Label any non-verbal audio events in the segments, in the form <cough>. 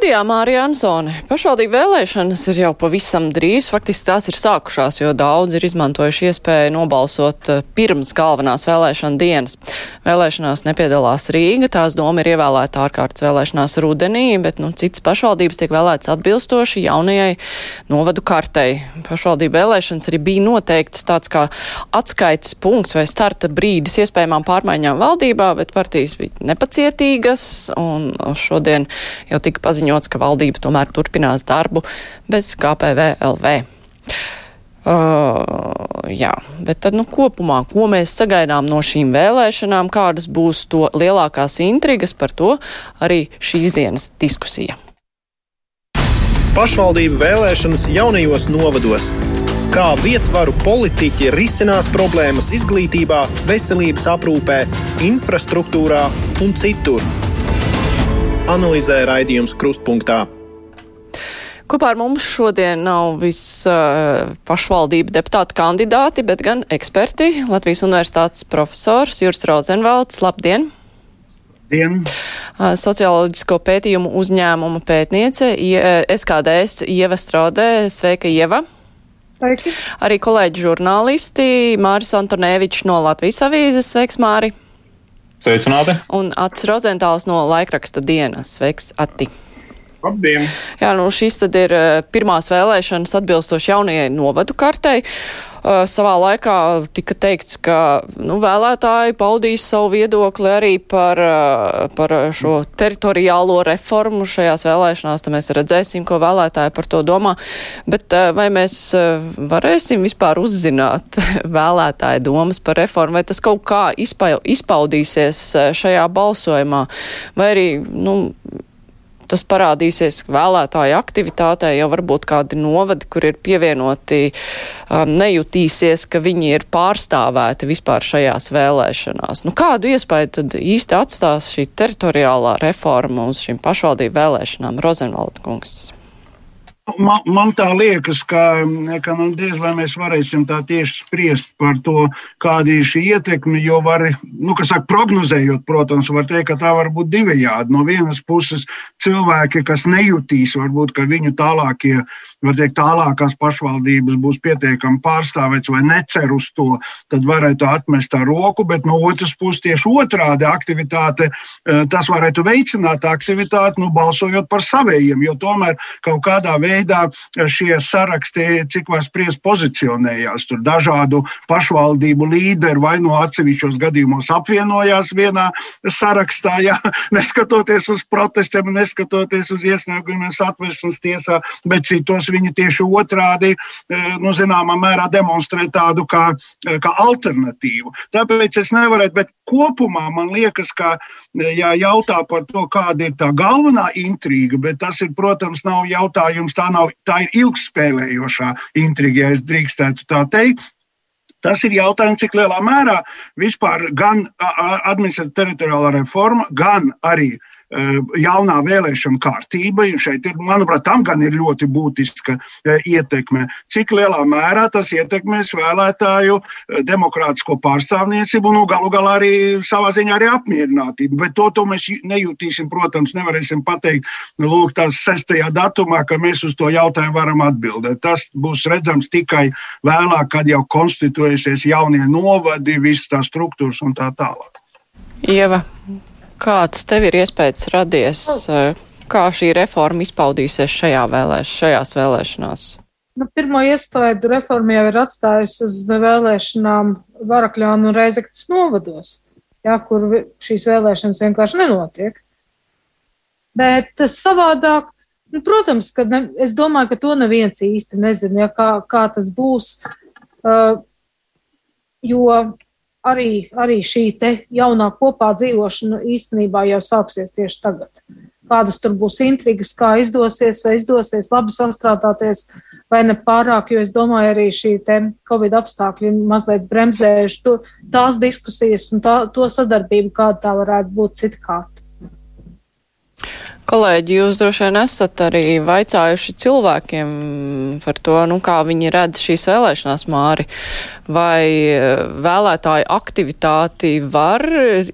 Studijā Mārija Ansone. Pašvaldību vēlēšanas ir jau pavisam drīz. Faktiski tās ir sākušās, jo daudz ir izmantojuši iespēju nobalsot eh, pirms galvenās vēlēšana dienas. Vēlēšanās nepiedalās Rīga, tās doma ir ievēlēta ārkārtas vēlēšanās rudenī, bet nu, citas pašvaldības tiek vēlētas atbilstoši jaunajai novadu kartei. Pašvaldību vēlēšanas arī bija noteikts tāds kā atskaites punkts vai starta brīdis iespējamām pārmaiņām valdībā, bet partijas bija nepacietīgas un šodien jau tika paziņots paziņots, ka valdība tomēr turpinās darbu bez KPVLV. Uh, jā, bet tad nu, kopumā, ko mēs sagaidām no šīm vēlēšanām, kādas būs to lielākās intrigas, par to arī šīs dienas diskusija. Pašvaldību vēlēšanas jaunajos novados. Kā vietvaru politiķi risinās problēmas izglītībā, veselības aprūpē, infrastruktūrā un citur analizē raidījums Krustpunktā. Kopā ar mums šodien nav viss uh, pašvaldību deputāti kandidāti, bet gan eksperti. Latvijas universitātes profesors Juris Rozenvalds. Labdien! Dien. Uh, socioloģisko pētījumu uzņēmuma pētniece SKDS Ieva Straudē. Sveika, Ieva! Sveiki. Arī kolēģi žurnālisti Māris Antonēvičs no Latvijas avīzes. Sveiks, Māri! Sveicināti! Un Ats Rozentāls no laikraksta dienas. Sveiks, Ati! Labdien! Jā, nu šīs tad ir eh, pirmās vēlēšanas atbilstoši jaunajai novadu kartei. Uh, savā laikā tika teikts, ka nu, vēlētāji paudīs savu viedokli arī par, uh, par šo teritoriālo reformu šajās vēlēšanās. Tad mēs redzēsim, ko vēlētāji par to domā. Bet uh, vai mēs varēsim vispār uzzināt <laughs> vēlētāju domas par reformu, vai tas kaut kā izpaudīsies šajā balsojumā, vai arī, nu, tas parādīsies vēlētāju aktivitātē, jau varbūt kādi novadi, kur ir pievienoti, um, nejutīsies, ka viņi ir pārstāvēti vispār šajās vēlēšanās. Nu, kādu iespēju tad īsti atstās šī teritoriālā reforma uz šīm pašvaldību vēlēšanām, Rozenvalda kungs? Man, man tā liekas, ka, ka nu, diez vai mēs varēsim tā tieši spriest par to, kāda ir šī ietekme. Jo, var, nu, saka, prognozējot, protams, var teikt, ka tā var būt divējādi. No vienas puses, cilvēki, kas nejutīs, varbūt viņu tālākie var teikt, tālākās pašvaldības būs pietiekami pārstāvēts vai necer uz to, tad varētu atmest ar roku, bet no otras puses tieši otrādi aktivitāte, eh, tas varētu veicināt aktivitāti, nu, balsojot par savējiem, jo tomēr kaut kādā veidā šie saraksti, cik var spriest, pozicionējās. Tur dažādu pašvaldību līderi vai no atsevišķos gadījumos apvienojās vienā sarakstā, jā, <laughs> neskatoties uz protestiem, neskatoties uz iesniegumiem satversmes tiesā, bet citos viņi tieši otrādi, e, nu, zināmā mērā demonstrē tādu kā, e, kā alternatīvu. Tāpēc es nevaru, bet kopumā man liekas, ka, e, ja jautā par to, kāda ir tā galvenā intriga, bet tas ir, protams, nav jautājums, tā, nav, tā ir ilgspēlējošā intriga, ja es drīkstētu tā teikt. Tas ir jautājums, cik lielā mērā vispār gan administratīvā teritoriālā reforma, gan arī uh, Eh, jaunā vēlēšana kārtība. Šeit, ir, manuprāt, tam gan ir ļoti būtiska eh, ietekme. Cik lielā mērā tas ietekmēs vēlētāju eh, demokrātisko pārstāvniecību un nu, galu galā arī savā ziņā arī apmierinātību. Bet to, to mēs nejūtīsim, protams, nevarēsim pateikt lūk, tās sestajā datumā, ka mēs uz to jautājumu varam atbildēt. Tas būs redzams tikai vēlāk, kad jau konstituēsies jaunie novadi, visas tās struktūras un tā tālāk. Ieva, Kāds tev ir iespējas radies, eh, kā šī reforma izpaudīsies šajā vēlēš, šajās vēlēšanās? Nu, pirmo iespēju reforma jau ir atstājusi uz vēlēšanām Varakļānu un Reizektas novados, ja, kur šīs vēlēšanas vienkārši nenotiek. Bet tas savādāk, nu, protams, ka ne, es domāju, ka to neviens īsti nezina, ja, kā, kā tas būs. Uh, jo arī, arī šī jaunā kopā dzīvošana īstenībā jau sāksies tieši tagad. Kādas tur būs intrigas, kā izdosies, vai izdosies labi sastrādāties, vai ne pārāk, jo es domāju, arī šī Covid apstākļi mazliet bremzējuši tās diskusijas un tā, to sadarbību, kāda tā varētu būt citkārt. Kolēģi, jūs droši vien esat arī vaicājuši cilvēkiem par to, nu, kā viņi redz šīs vēlēšanās māri, vai eh, vēlētāju aktivitāti var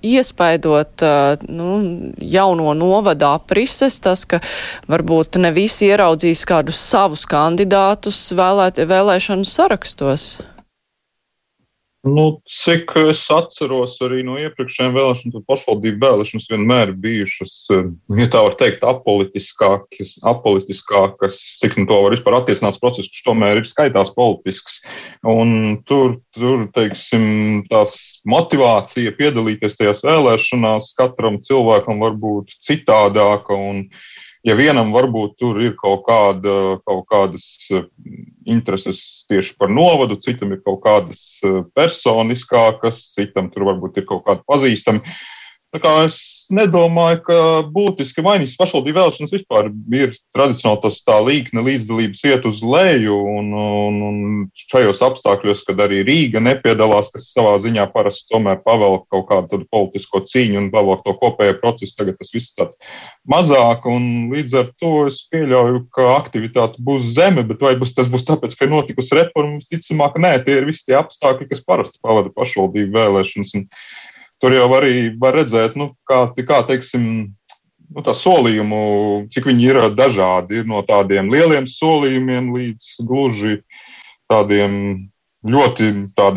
iespaidot eh, nu, jauno novada aprises, tas, ka varbūt ne visi ieraudzīs kādus savus kandidātus vēlēt, vēlēšanu sarakstos. Nu, cik es atceros arī no iepriekšējām vēlēšanām, tad pašvaldību vēlēšanas vienmēr bijušas, eh, ja tā var teikt, apolitiskākas, apolitiskākas cik nu to var vispār attiecināt process, kurš tomēr ir skaitās politisks. Un tur, tur, teiksim, tās motivācija piedalīties tajās vēlēšanās katram cilvēkam var būt citādāka. Un, ja vienam varbūt tur ir kaut, kāda, kaut kādas eh, intereses tieši par novadu, citam ir kaut kādas eh, personiskākas, citam tur varbūt ir kaut kādi pazīstami. Es nedomāju, ka būtiski mainīs pašvaldību vēlēšanas vispār. Ir tradicionāli tas tā līkne līdzdalības iet uz leju, un, un, un šajos apstākļos, kad arī Rīga nepiedalās, kas savā ziņā parasti tomēr pavelk kaut kādu politisko cīņu un pavelk to kopējo procesu, tagad tas viss tāds mazāk, un līdz ar to es pieļauju, ka aktivitāte būs zeme, bet vai būs, tas būs tāpēc, ka ir notikusi reforma, visticamāk, nē, tie ir visi tie apstākļi, kas parasti pavada pašvaldību vēlēšanas. Un, tur jau arī var redzēt, nu, kā, kā teiksim, nu, tā solījumu, cik viņi ir dažādi. Ir no tādiem lieliem solījumiem līdz gluži tādiem ļoti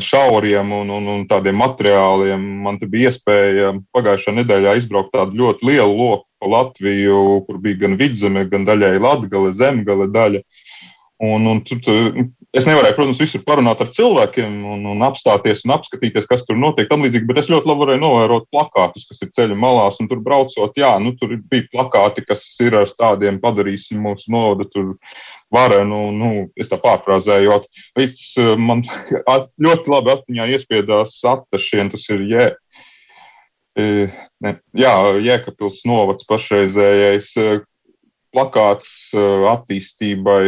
šauriem un, un, un tādiem materiāliem. Man te bija iespēja pagājušā nedēļā izbraukt tādu ļoti lielu loku pa Latviju, kur bija gan vidzeme, gan daļai latgale, zemgale daļa. Un, un tur, Es nevarēju, protams, visur parunāt ar cilvēkiem un, un apstāties un apskatīties, kas tur notiek. Līdzīgi, bet es ļoti labi varēju novērot plakātus, kas ir ceļa malās. Tur braucot, jā, nu, tur bija plakāti, kas ir ar tādiem padarīsim mūsu nodu tur varenu. Nu, es tā pārfrāzēju, līdz eh, man <laughs> ļoti labi atmiņā iespiedās atašiem. Tas ir jē. E, ne, jā, Jēkabils novads pašreizējais e, plakāts e, attīstībai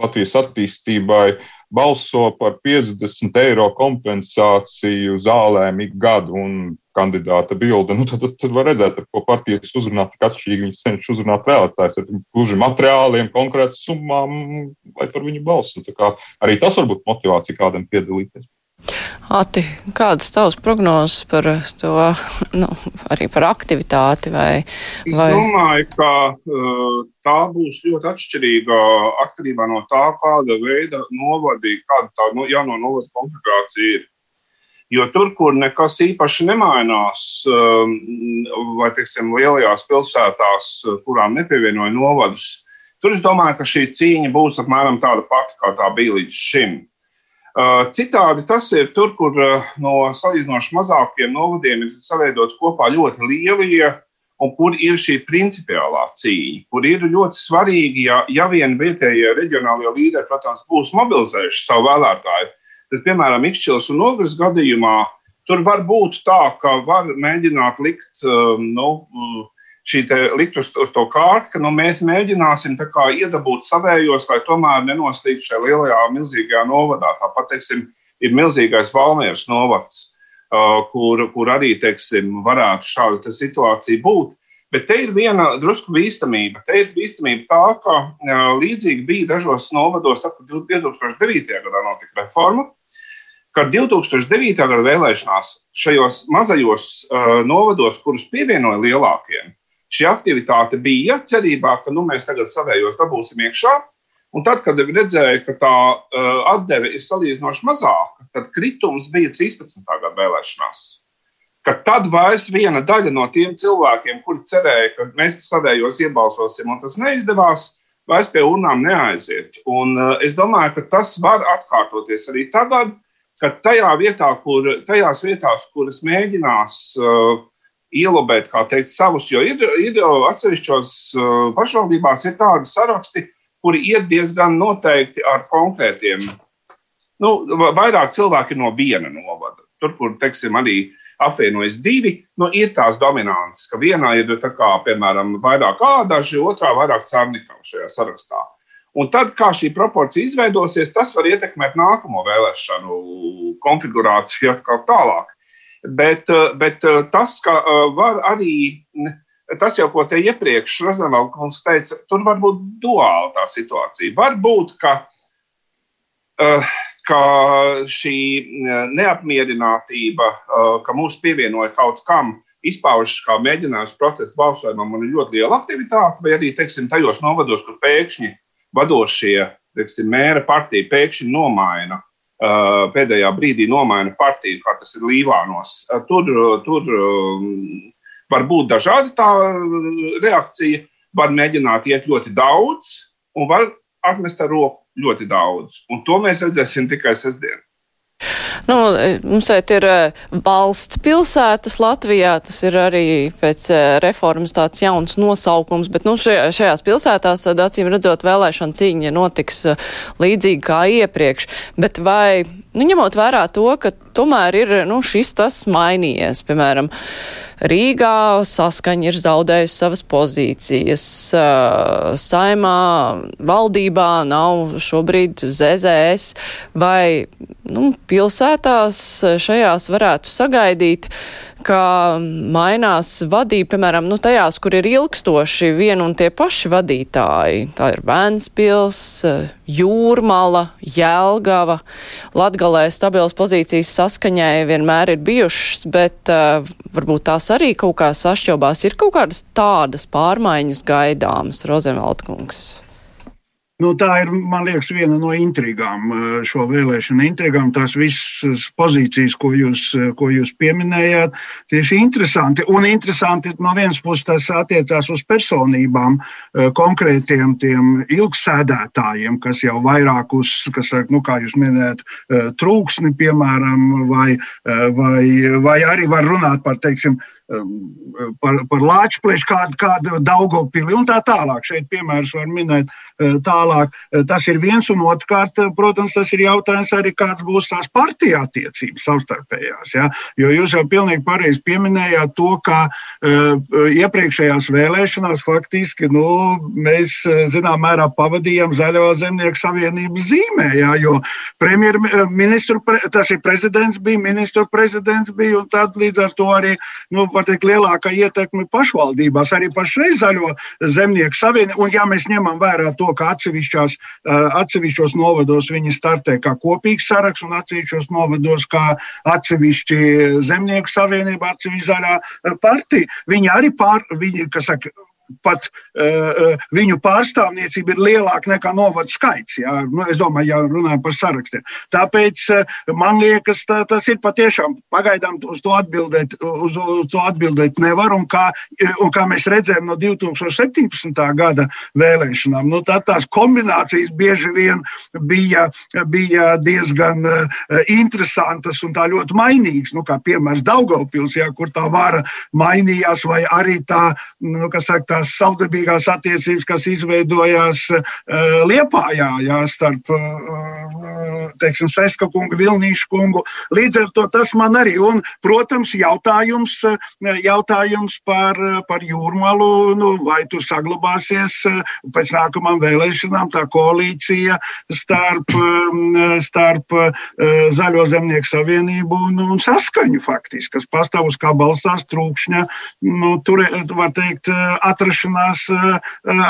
Latvijas attīstībai balso par 50 eiro kompensāciju zālēm ik gadu un kandidāta bilde. Nu, tad, tad, var redzēt, ar ko partijas uzrunā tik atšķirīgi. Viņi cenšas uzrunāt vēlētājus ar gluži materiāliem, konkrētām summām, lai par viņu balstu. Arī tas var būt motivācija kādam piedalīties. Ati, kādas tavas prognozes par to, nu, arī par aktivitāti? Vai, es vai... domāju, ka uh, tā būs ļoti atšķirīga atkarībā no tā, kāda veida novadi, kāda tā no, jauno novadu konfigurācija ir. Jo tur, kur nekas īpaši nemainās, um, vai teiksim, lielajās pilsētās, kurām nepievienoja novadus, tur es domāju, ka šī cīņa būs apmēram tāda pati, kā tā bija līdz šim. Uh, citādi tas ir tur, kur uh, no salīdzinoši mazākiem novadiem ir saveidot kopā ļoti lielie, un kur ir šī principiālā cīņa, kur ir ļoti svarīgi, ja, ja vien vietējie reģionālie līderi, protams, būs mobilizējuši savu vēlētāju, tad, piemēram, Ikšķils un Ogres gadījumā, tur var būt tā, ka var mēģināt likt um, nu, šī likt uz, uz to kārtu, ka nu, mēs mēģināsim kā, iedabūt savējos, lai tomēr nenoslīd šajā lielajā, milzīgajā novadā. Tāpat, teiksim, ir milzīgais Valmieras novads, uh, kur, kur arī, teiksim, varētu šāda situācija būt. Bet te ir viena drusku bīstamība. Te ir bīstamība tā, ka uh, līdzīgi bija dažos novados, tad, kad 2009. gadā notika reforma, ka 2009. gada vēlēšanās šajos mazajos uh, novados, kurus pievienoja lielākiem, šī aktivitāte bija cerībā, ka nu, mēs tagad savējos dabūsim iekšā. Un tad, kad redzēju, ka tā uh, atdeve ir salīdzinoši mazāka, tad kritums bija 13. gada vēlēšanās. Kad tad vairs viena daļa no tiem cilvēkiem, kuri cerēja, ka mēs savējos iebalsosim, un tas neizdevās, vairs pie urnām neaiziet. Un, uh, es domāju, ka tas var atkārtoties arī tagad, kad tajā vietā, kur, tajās vietās, kuras mēģinās uh, ielobēt, kā teikt, savus, jo ir, ir atsevišķos uh, pašvaldībās ir tādi saraksti, kuri iet diezgan noteikti ar konkrētiem, nu, vairāk cilvēki no viena novada. Tur, kur, teiksim, arī apvienojas divi, nu, ir tās dominantas, ka vienā ir, kā, piemēram, vairāk ādaži, otrā vairāk cārnikavu šajā sarakstā. Un tad, kā šī proporcija izveidosies, tas var ietekmēt nākamo vēlēšanu konfigurāciju atkal tālāk. Bet, eh, bet eh, tas, ka eh, var arī tas jau, ko te iepriekš Rozenvalds teica, tur var būt duāla tā situācija. Varbūt, ka, ka šī neapmierinātība, ka mūs pievienoja kaut kam, izpaužas kā mēģinājums protestu balsojumam un ir ļoti liela aktivitāte, vai arī, teiksim, tajos novados, kur pēkšņi vadošie, teiksim, mēra partija pēkšņi nomaina pēdējā brīdī nomaina partiju, kā tas ir Līvānos. Tur, tur var būt dažāda tā reakcija. Var mēģināt iet ļoti daudz, un var atmest ar roku ļoti daudz. Un to mēs redzēsim tikai sestdien. Nu, mums šeit ir valsts pilsētas Latvijā, tas ir arī pēc reformas tāds jauns nosaukums, bet nu, šajā, šajās pilsētās tad acīm redzot vēlēšana cīņa notiks līdzīgi kā iepriekš. Bet vai, nu, ņemot vērā to, ka tomēr ir nu, šis tas mainījies. Piemēram, Rīgā saskaņa ir zaudējusi savas pozīcijas, saimā valdībā nav šobrīd ZZS, vai nu, pilsētās šajās varētu sagaidīt ka mainās vadība, piemēram, nu, tajās, kur ir ilgstoši vien un tie paši vadītāji. Tā ir Vēnspils, Jūrmala, Jēlgava. Latgalē stabilas pozīcijas saskaņai vienmēr ir bijušas, bet uh, varbūt tās arī kaut kā sašķobās. Ir kaut kādas tādas pārmaiņas gaidāmas, Rozenvaldkungs. Nu, tā ir, man liekas, viena no intrigām, eh, šo vēlēšanu intrigām. Tās visas pozīcijas, ko jūs, eh, ko jūs pieminējāt, tieši interesanti. Un interesanti no vienas puses tas attiecās uz personībām, eh, konkrētiem tiem ilgsēdētājiem, kas jau vairāk uz, kas, nu, kā jūs minējāt, trūksni, piemēram, vai, vai, vai arī var runāt par, teiksim, par, par Lāčplēšu, kādu, kādu Daugopili un tā tālāk. Šeit piemērs var minēt uh, tālāk. Uh, tas ir viens un otrkārt, uh, protams, tas ir jautājums arī, kāds būs tās partija attiecības savstarpējās. Ja? Jo jūs jau pilnīgi pareizi pieminējāt to, ka uh, iepriekšējās vēlēšanās faktiski nu, mēs zinām mērā pavadījām Zaļo zemnieku savienības zīmē, ja? jo premjerministru, tas ir prezidents bija, ministru prezidents bija un tad līdz ar to arī nu, teikt, lielākā ietekme pašvaldībās, arī pašreiz zaļo zemnieku savienību. Un, ja mēs ņemam vērā to, ka atsevišķos novados viņi startē kā kopīgs saraksts un atsevišķos novados kā atsevišķi zemnieku savienība, atsevišķi zaļā partija, viņi arī pār, viņi, kas saka, pat uh, viņu pārstāvniecība ir lielāka nekā novadu skaits. Jā. Nu, es domāju, ja runājam par sarakstiem. Tāpēc uh, man liekas, tā, tas ir patiešām pagaidām uz to atbildēt, uz, uz to atbildēt nevar. Un kā, un kā mēs redzējām no 2017. gada vēlēšanām, nu, tā, tās kombinācijas bieži vien bija, bija diezgan uh, interesantas un tā ļoti mainīgas. Nu, kā piemērs Daugavpils, jā, kur tā vara mainījās, vai arī tā, nu, kas saka, tā tās savdabīgās attiecības, kas izveidojās uh, Liepājā jā, starp uh, teiksim, Seska kungu, Vilnīšu kungu. Līdz ar to tas man arī, un, protams, jautājums, jautājums par, par jūrmalu, nu, vai tur saglabāsies pēc nākamām vēlēšanām tā koalīcija starp, starp Zaļo zemnieku savienību un, un saskaņu faktiski, kas pastāv uz kā balstās trūkšņa, nu, tur, var teikt, atrašanās atrašanās, eh,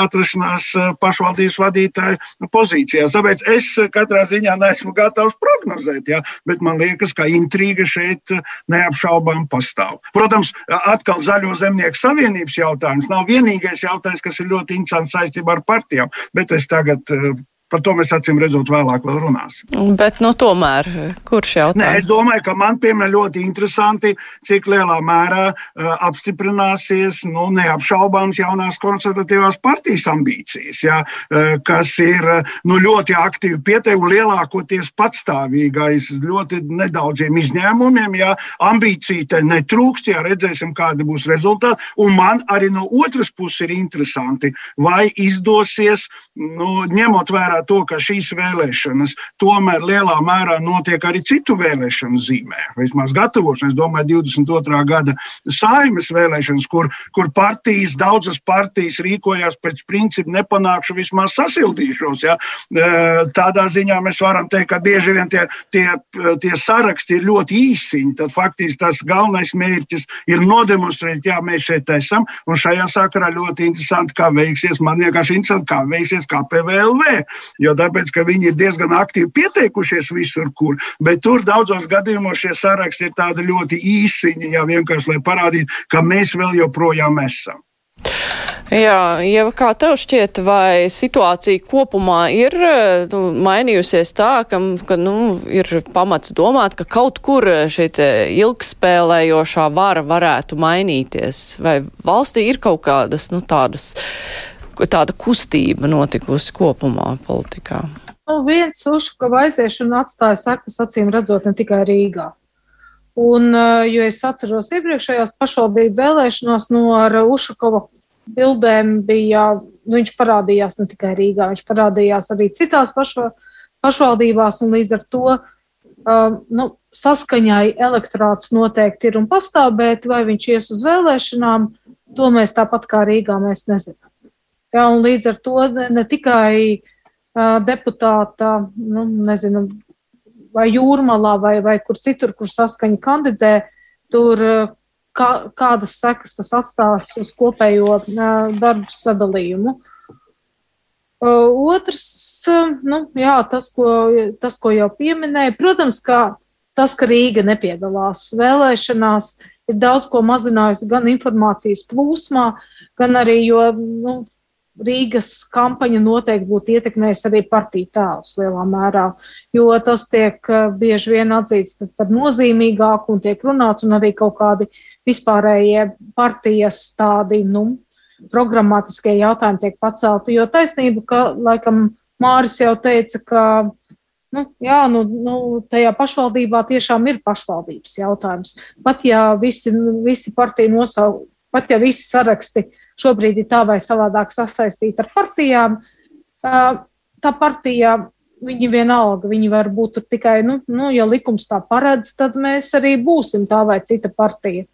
atrašanās eh, pašvaldības vadītāju pozīcijās. Tāpēc es katrā ziņā neesmu gatavs prognozēt, ja, bet man liekas, ka intriga šeit eh, neapšaubām pastāv. Protams, atkal Zaļo zemnieku savienības jautājums nav vienīgais jautājums, kas ir ļoti interesants saistībā ar partijām, bet es tagad Par to mēs acīm redzot vēlāk vēl runāsim. Bet, nu, tomēr, kurš jautā? Nē, es domāju, ka man, piemēram, ļoti interesanti, cik lielā mērā uh, apstiprināsies, nu, neapšaubāms jaunās konservatīvās partijas ambīcijas, ja, uh, kas ir, uh, nu, ļoti aktīvi pieteikumi lielākoties patstāvīgais, ļoti nedaudziem izņēmumiem, ja ambīcija te netrūkst, ja redzēsim, kādi būs rezultāti. Un man arī no otras puses ir interesanti, vai izdosies, nu, ņemot vērā to, ka šīs vēlēšanas tomēr lielā mērā notiek arī citu vēlēšanu zīmē. Vismaz gatavošanās, domāju, 22. gada saimas vēlēšanas, kur, kur partijas, daudzas partijas rīkojās pēc principa nepanākšu vismaz sasildīšos. Ja? Tādā ziņā mēs varam teikt, ka bieži vien tie, tie, tie saraksti ir ļoti īsiņi. Tad faktiski tas galvenais mērķis ir nodemonstrēt, jā, mēs šeit esam. Un šajā sakarā ļoti interesanti, kā veiksies. Man vienkārši interesanti, kā veiksies KPVLV. Jo tāpēc, ka viņi ir diezgan aktīvi pieteikušies visur, kur. Bet tur daudzos gadījumos šie saraksti ir tādi ļoti īsiņi, jā, vienkārši lai parādītu, ka mēs vēl joprojām esam. Jā, ja kā tev šķiet, vai situācija kopumā ir nu, mainījusies tā, ka, ka nu, ir pamats domāt, ka kaut kur šī ilgspēlējošā vara varētu mainīties? Vai valstī ir kaut kādas nu, tādas, tāda kustība notikusi kopumā politikā? Nu, viens Uškava aiziešana atstāja sekas acīm redzot ne tikai Rīgā. Un, jo es atceros iepriekšējās pašvaldību vēlēšanās no Ušakova bildēm bija, nu, viņš parādījās ne tikai Rīgā, viņš parādījās arī citās pašva, pašvaldībās, un līdz ar to uh, nu, saskaņai elektorāts noteikti ir un pastāv, bet vai viņš ies uz vēlēšanām, to mēs tāpat kā Rīgā mēs nezinām. Un līdz ar to ne, ne tikai uh, deputāta, nu, nezinu, vai jūrmalā vai, vai kur citur, kur saskaņa kandidē, tur uh, kā, kādas sekas tas atstās uz kopējo darbu sadalījumu. Otrs, nu, jā, tas, ko, tas, ko jau pieminēju, protams, ka tas, ka Rīga nepiedalās vēlēšanās, ir daudz ko mazinājusi gan informācijas plūsmā, gan arī, jo nu, Rīgas kampaņa noteikti būtu ietekmējusi arī partiju tēlus lielā mērā, jo tas tiek bieži vien atzīts par nozīmīgāku un tiek runāts, un arī kaut kādi vispārējie partijas tādi, nu, programmatiskie jautājumi tiek pacelti. Jo taisnība, ka, laikam, Māris jau teica, ka, nu, jā, nu, nu, tajā pašvaldībā tiešām ir pašvaldības jautājums. Pat ja visi, visi partiju nosaukt, pat ja visi saraksti šobrīd ir tā vai savādāk sasaistīti ar partijām, tā partija viņi vienalga, viņi var būt tikai, nu, nu, ja likums tā paredz, tad mēs arī būsim tā vai cita partija.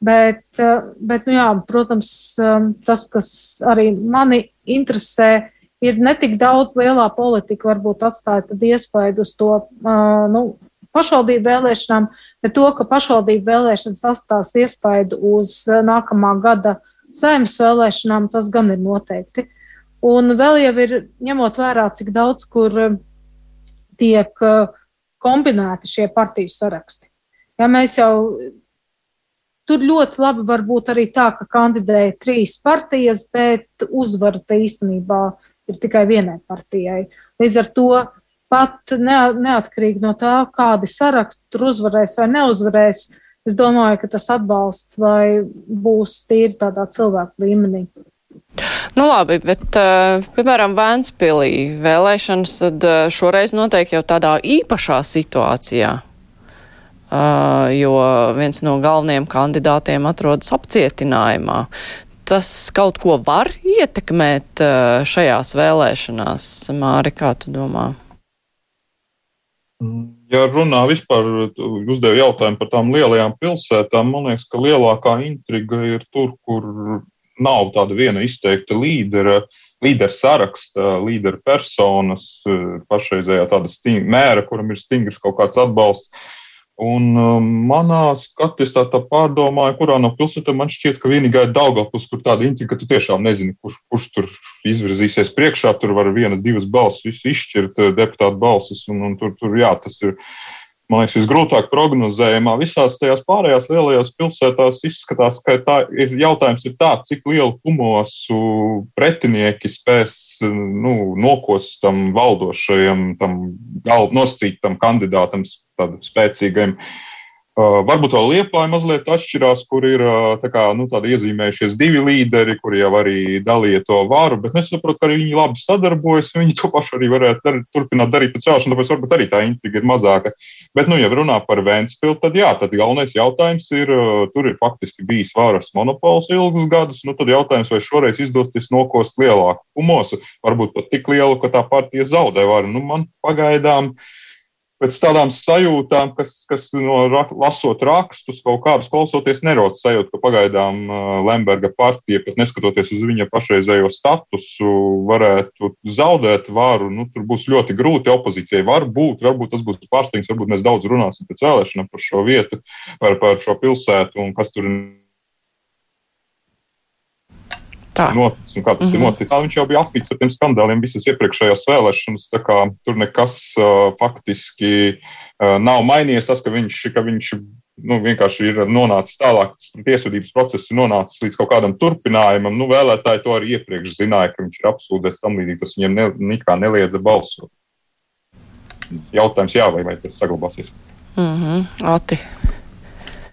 Bet, eh, bet nu jā, protams, um, tas, kas arī mani interesē, ir ne tik daudz lielā politika, varbūt atstāja iespēju uz to uh, nu, pašvaldību vēlēšanām, bet to, ka pašvaldību vēlēšanas atstās iespēju uz uh, nākamā gada saimnes vēlēšanām, tas gan ir noteikti. Un vēl jau ir ņemot vērā, cik daudz kur tiek kombinēti šie partiju saraksti. Ja mēs jau Tur ļoti labi var būt arī tā, ka kandidēja trīs partijas, bet uzvara īstenībā ir tikai vienai partijai. Līdz ar to pat neatkarīgi no tā, kādi saraksti tur uzvarēs vai neuzvarēs, es domāju, ka tas atbalsts vai būs tīri tādā cilvēku līmenī. Nu labi, bet, uh, piemēram, Vēnspilī vēlēšanas tad uh, šoreiz notiek jau tādā īpašā situācijā. Uh, jo viens no galvenajiem kandidātiem atrodas apcietinājumā. Tas kaut ko var ietekmēt šajās vēlēšanās, Māri, kā tu domā? Ja runā vispār, uzdev jautājumu par tām lielajām pilsētām, man liekas, ka lielākā intriga ir tur, kur nav tāda viena izteikta līdera, līderu saraksta, līderu personas, pašreizējā tāda mēra, kuram ir stingrs kaut kāds atbalsts. Un um, manā skatījumā es tā, tā pārdomāju, kurā no pilsētām man šķiet, ka vienīgā ir Daugavpils, kur tāda intriga, ka tu tiešām nezini, kurš, kurš tur izvirzīsies priekšā. Tur var vienas, divas balsis, visu izšķirt eh, deputātu balsis, un, un tur, tur jā, tas ir man liekas, visgrūtāk prognozējumā. Visās tajās pārējās lielajās pilsētās izskatās, ka tā ir jautājums ir tā, cik lielu kumosu pretinieki spēs nu, nokost tam valdošajam, tam nosacītam kandidātam, tādam spēcīgam. Uh, varbūt vēl Liepāja mazliet atšķirās, kur ir uh, kā, nu, iezīmējušies divi līderi, kuri jau arī dalīja to varu, bet es saprotu, ka arī viņi labi sadarbojas. Viņi to pašu arī varētu dar, turpināt darīt pēc vēlēšanām, tāpēc varbūt arī tā intriga ir mazāka. Bet, nu, ja runā par Vēnspilsnu, tad jā, tad galvenais jautājums ir, uh, tur ir faktiski bijis varas monopols ilgus gadus. Nu, tad jautājums, vai šoreiz izdosies nokost lielāku humosu, varbūt pat tik lielu, ka tā partija zaudē varu. Nu, man pagaidām pēc tādām sajūtām, kas, kas no lasot rakstus, kaut kādus klausoties, nerod sajūta, ka pagaidām Lemberga partija, pat neskatoties uz viņa pašreizējo statusu, varētu zaudēt varu. Nu, tur būs ļoti grūti opozīcijai. Varbūt, varbūt tas būs pārsteigums, varbūt mēs daudz runāsim pēc vēlēšanām par šo vietu, par, par šo pilsētu un kas tur ir Tā. noticis un kā tas mm -hmm. ir noticis. Viņš jau bija apvīts ar tiem skandāliem visas iepriekšējās vēlēšanas, kā tur nekas uh, faktiski uh, nav mainījies. Tas, ka viņš, ka viņš nu, vienkārši ir nonācis tālāk, tiesvedības process ir nonācis līdz kaut kādam turpinājumam. Nu, vēlētāji to arī iepriekš zināja, ka viņš ir apsūdzēts tam līdzīgi, tas viņiem ne, neliedza balsot. Jautājums jā, vai, vai tas saglabāsies? Mm -hmm. Ati.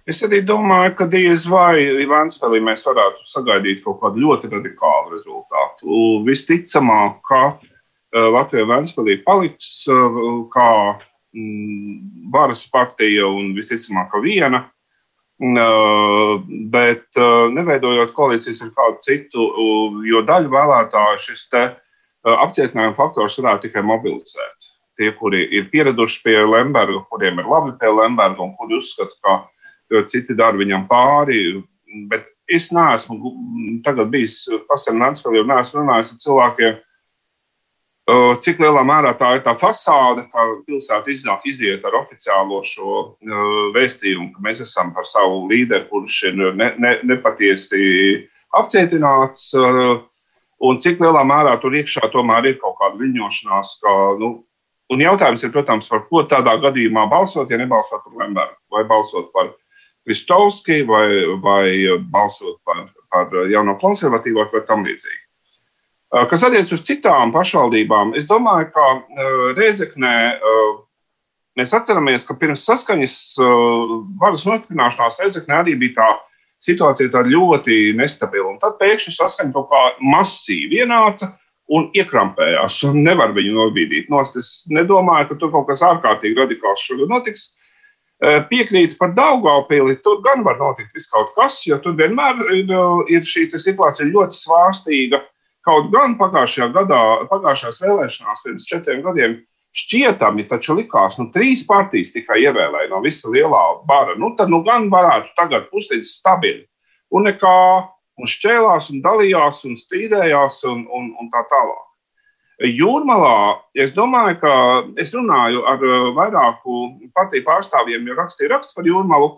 Es arī domāju, ka diez vai Vēnspēlī mēs varētu sagaidīt kaut kādu ļoti radikālu rezultātu. Visticamāk, ka eh, Latvija Vēnspēlī paliks eh, kā mm, varas partija un visticamāk, ka viena. Eh, bet neveidojot koalīcijas ar kādu citu, jo daļu vēlētāju šis apcietinājuma faktors varētu tikai mobilizēt. Tie, kuri ir pieraduši pie Lemberga, kuriem ir labi pie Lemberga un kuri uzskata, ka citi dara viņam pāri. Bet es neesmu bijis pasemnāts, vēl jau neesmu runājis ar cilvēkiem, cik lielā mērā tā ir tā fasāde, kā pilsēta iznāk, iziet ar oficiālo šo vēstījumu, ka mēs esam par savu līderi, kurš ir ne, ne, nepatiesi apcietināts. Un cik lielā mērā tur iekšā tomēr ir kaut kāda viļņošanās, ka, nu, un jautājums ir, protams, par ko tādā gadījumā balsot, ja nebalsot par Lembergu vai balsot par Kristovski vai, vai balsot par, par jauno konservatīvo vai tam līdzīgi. Kas attiecas uz citām pašvaldībām, es domāju, ka Reizeknē mēs atceramies, ka pirms saskaņas varas nostiprināšanās Reizeknē arī bija tā situācija tā ļoti nestabila. Un tad pēkšņi saskaņa kaut kā masīvi ienāca un iekrampējās, un nevar viņu nobīdīt. Nost. Es nedomāju, ka tur kaut kas ārkārtīgi radikāls šogad notiks. Piekrītu par Daugaupili, tur gan var notikt kaut kas, jo tur vienmēr ir, ir šī situācija ļoti svārstīga. Kaut gan pagājušajā gadā, pagājušajās vēlēšanās pirms četriem gadiem šķietami taču likās, nu, trīs partijas tikai ievēlēja no visa lielā bara. Nu, tad nu gan varētu tagad puslīdz stabili. Un nekā, un šķēlās, un dalījās, un strīdējās, un, un, un tā tālāk. Jūrmalā es domāju, ka es runāju ar uh, vairāku partiju pārstāvjiem, jo rakstīju rakstu par jūrmalu.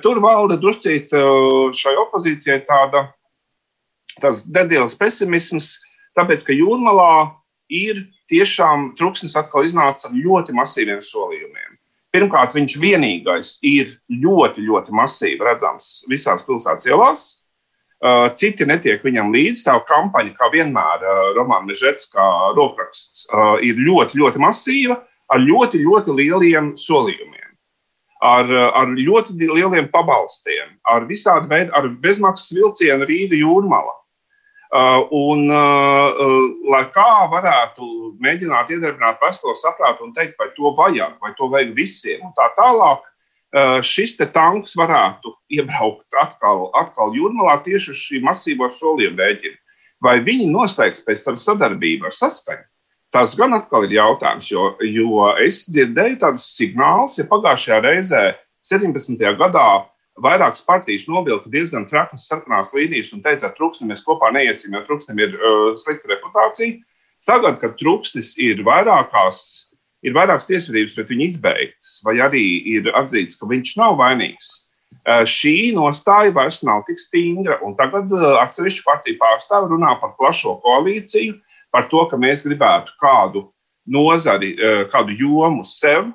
Tur valda druscīt uh, šai opozīcijai tāda, tāds nedēļas pesimisms, tāpēc ka jūrmalā ir tiešām truksnis atkal iznāca ar ļoti masīviem solījumiem. Pirmkārt, viņš vienīgais ir ļoti, ļoti masīvi redzams visās pilsētas ielās. Uh, citi netiek viņam līdzi. Tā kampaņa, kā vienmēr, uh, Romanis Mežets, kā rokraksts, uh, ir ļoti, ļoti masīva, ar ļoti, ļoti lieliem solījumiem, ar, ar ļoti lieliem pabalstiem, ar visādi veidu, ar bezmaksas vilcienu Rīga jūrmala. Un, lai kā varētu mēģināt iedarbināt veselo saprātu un teikt, vai to vajag, vai to vajag visiem, un tā tālāk, Eh, šis tanks varētu iebraukt atkal, atkal jūrmalā tieši uz šī masīvo solījumu rēķina. Vai viņi noslēgs pēc tam sadarbību ar saskaņu? Tas gan atkal ir jautājums, jo, jo es dzirdēju tādus signālus, ja pagājušajā reizē, 17. gadā, vairākas partijas novilka diezgan trakas sarkanās līnijas un teica, ka trūksni mēs kopā neiesim, jo trūksnim ir uh, slikta reputācija. Tagad, kad trūksnis ir vairākās ir vairākas tiesvedības pret viņu izbeigtas, vai arī ir atzīts, ka viņš nav vainīgs. Eh, šī nostāja vairs nav tik stingra, un tagad eh, atsevišķu partiju pārstāvi runā par plašo koalīciju, par to, ka mēs gribētu kādu nozari, eh, kādu jomu sev,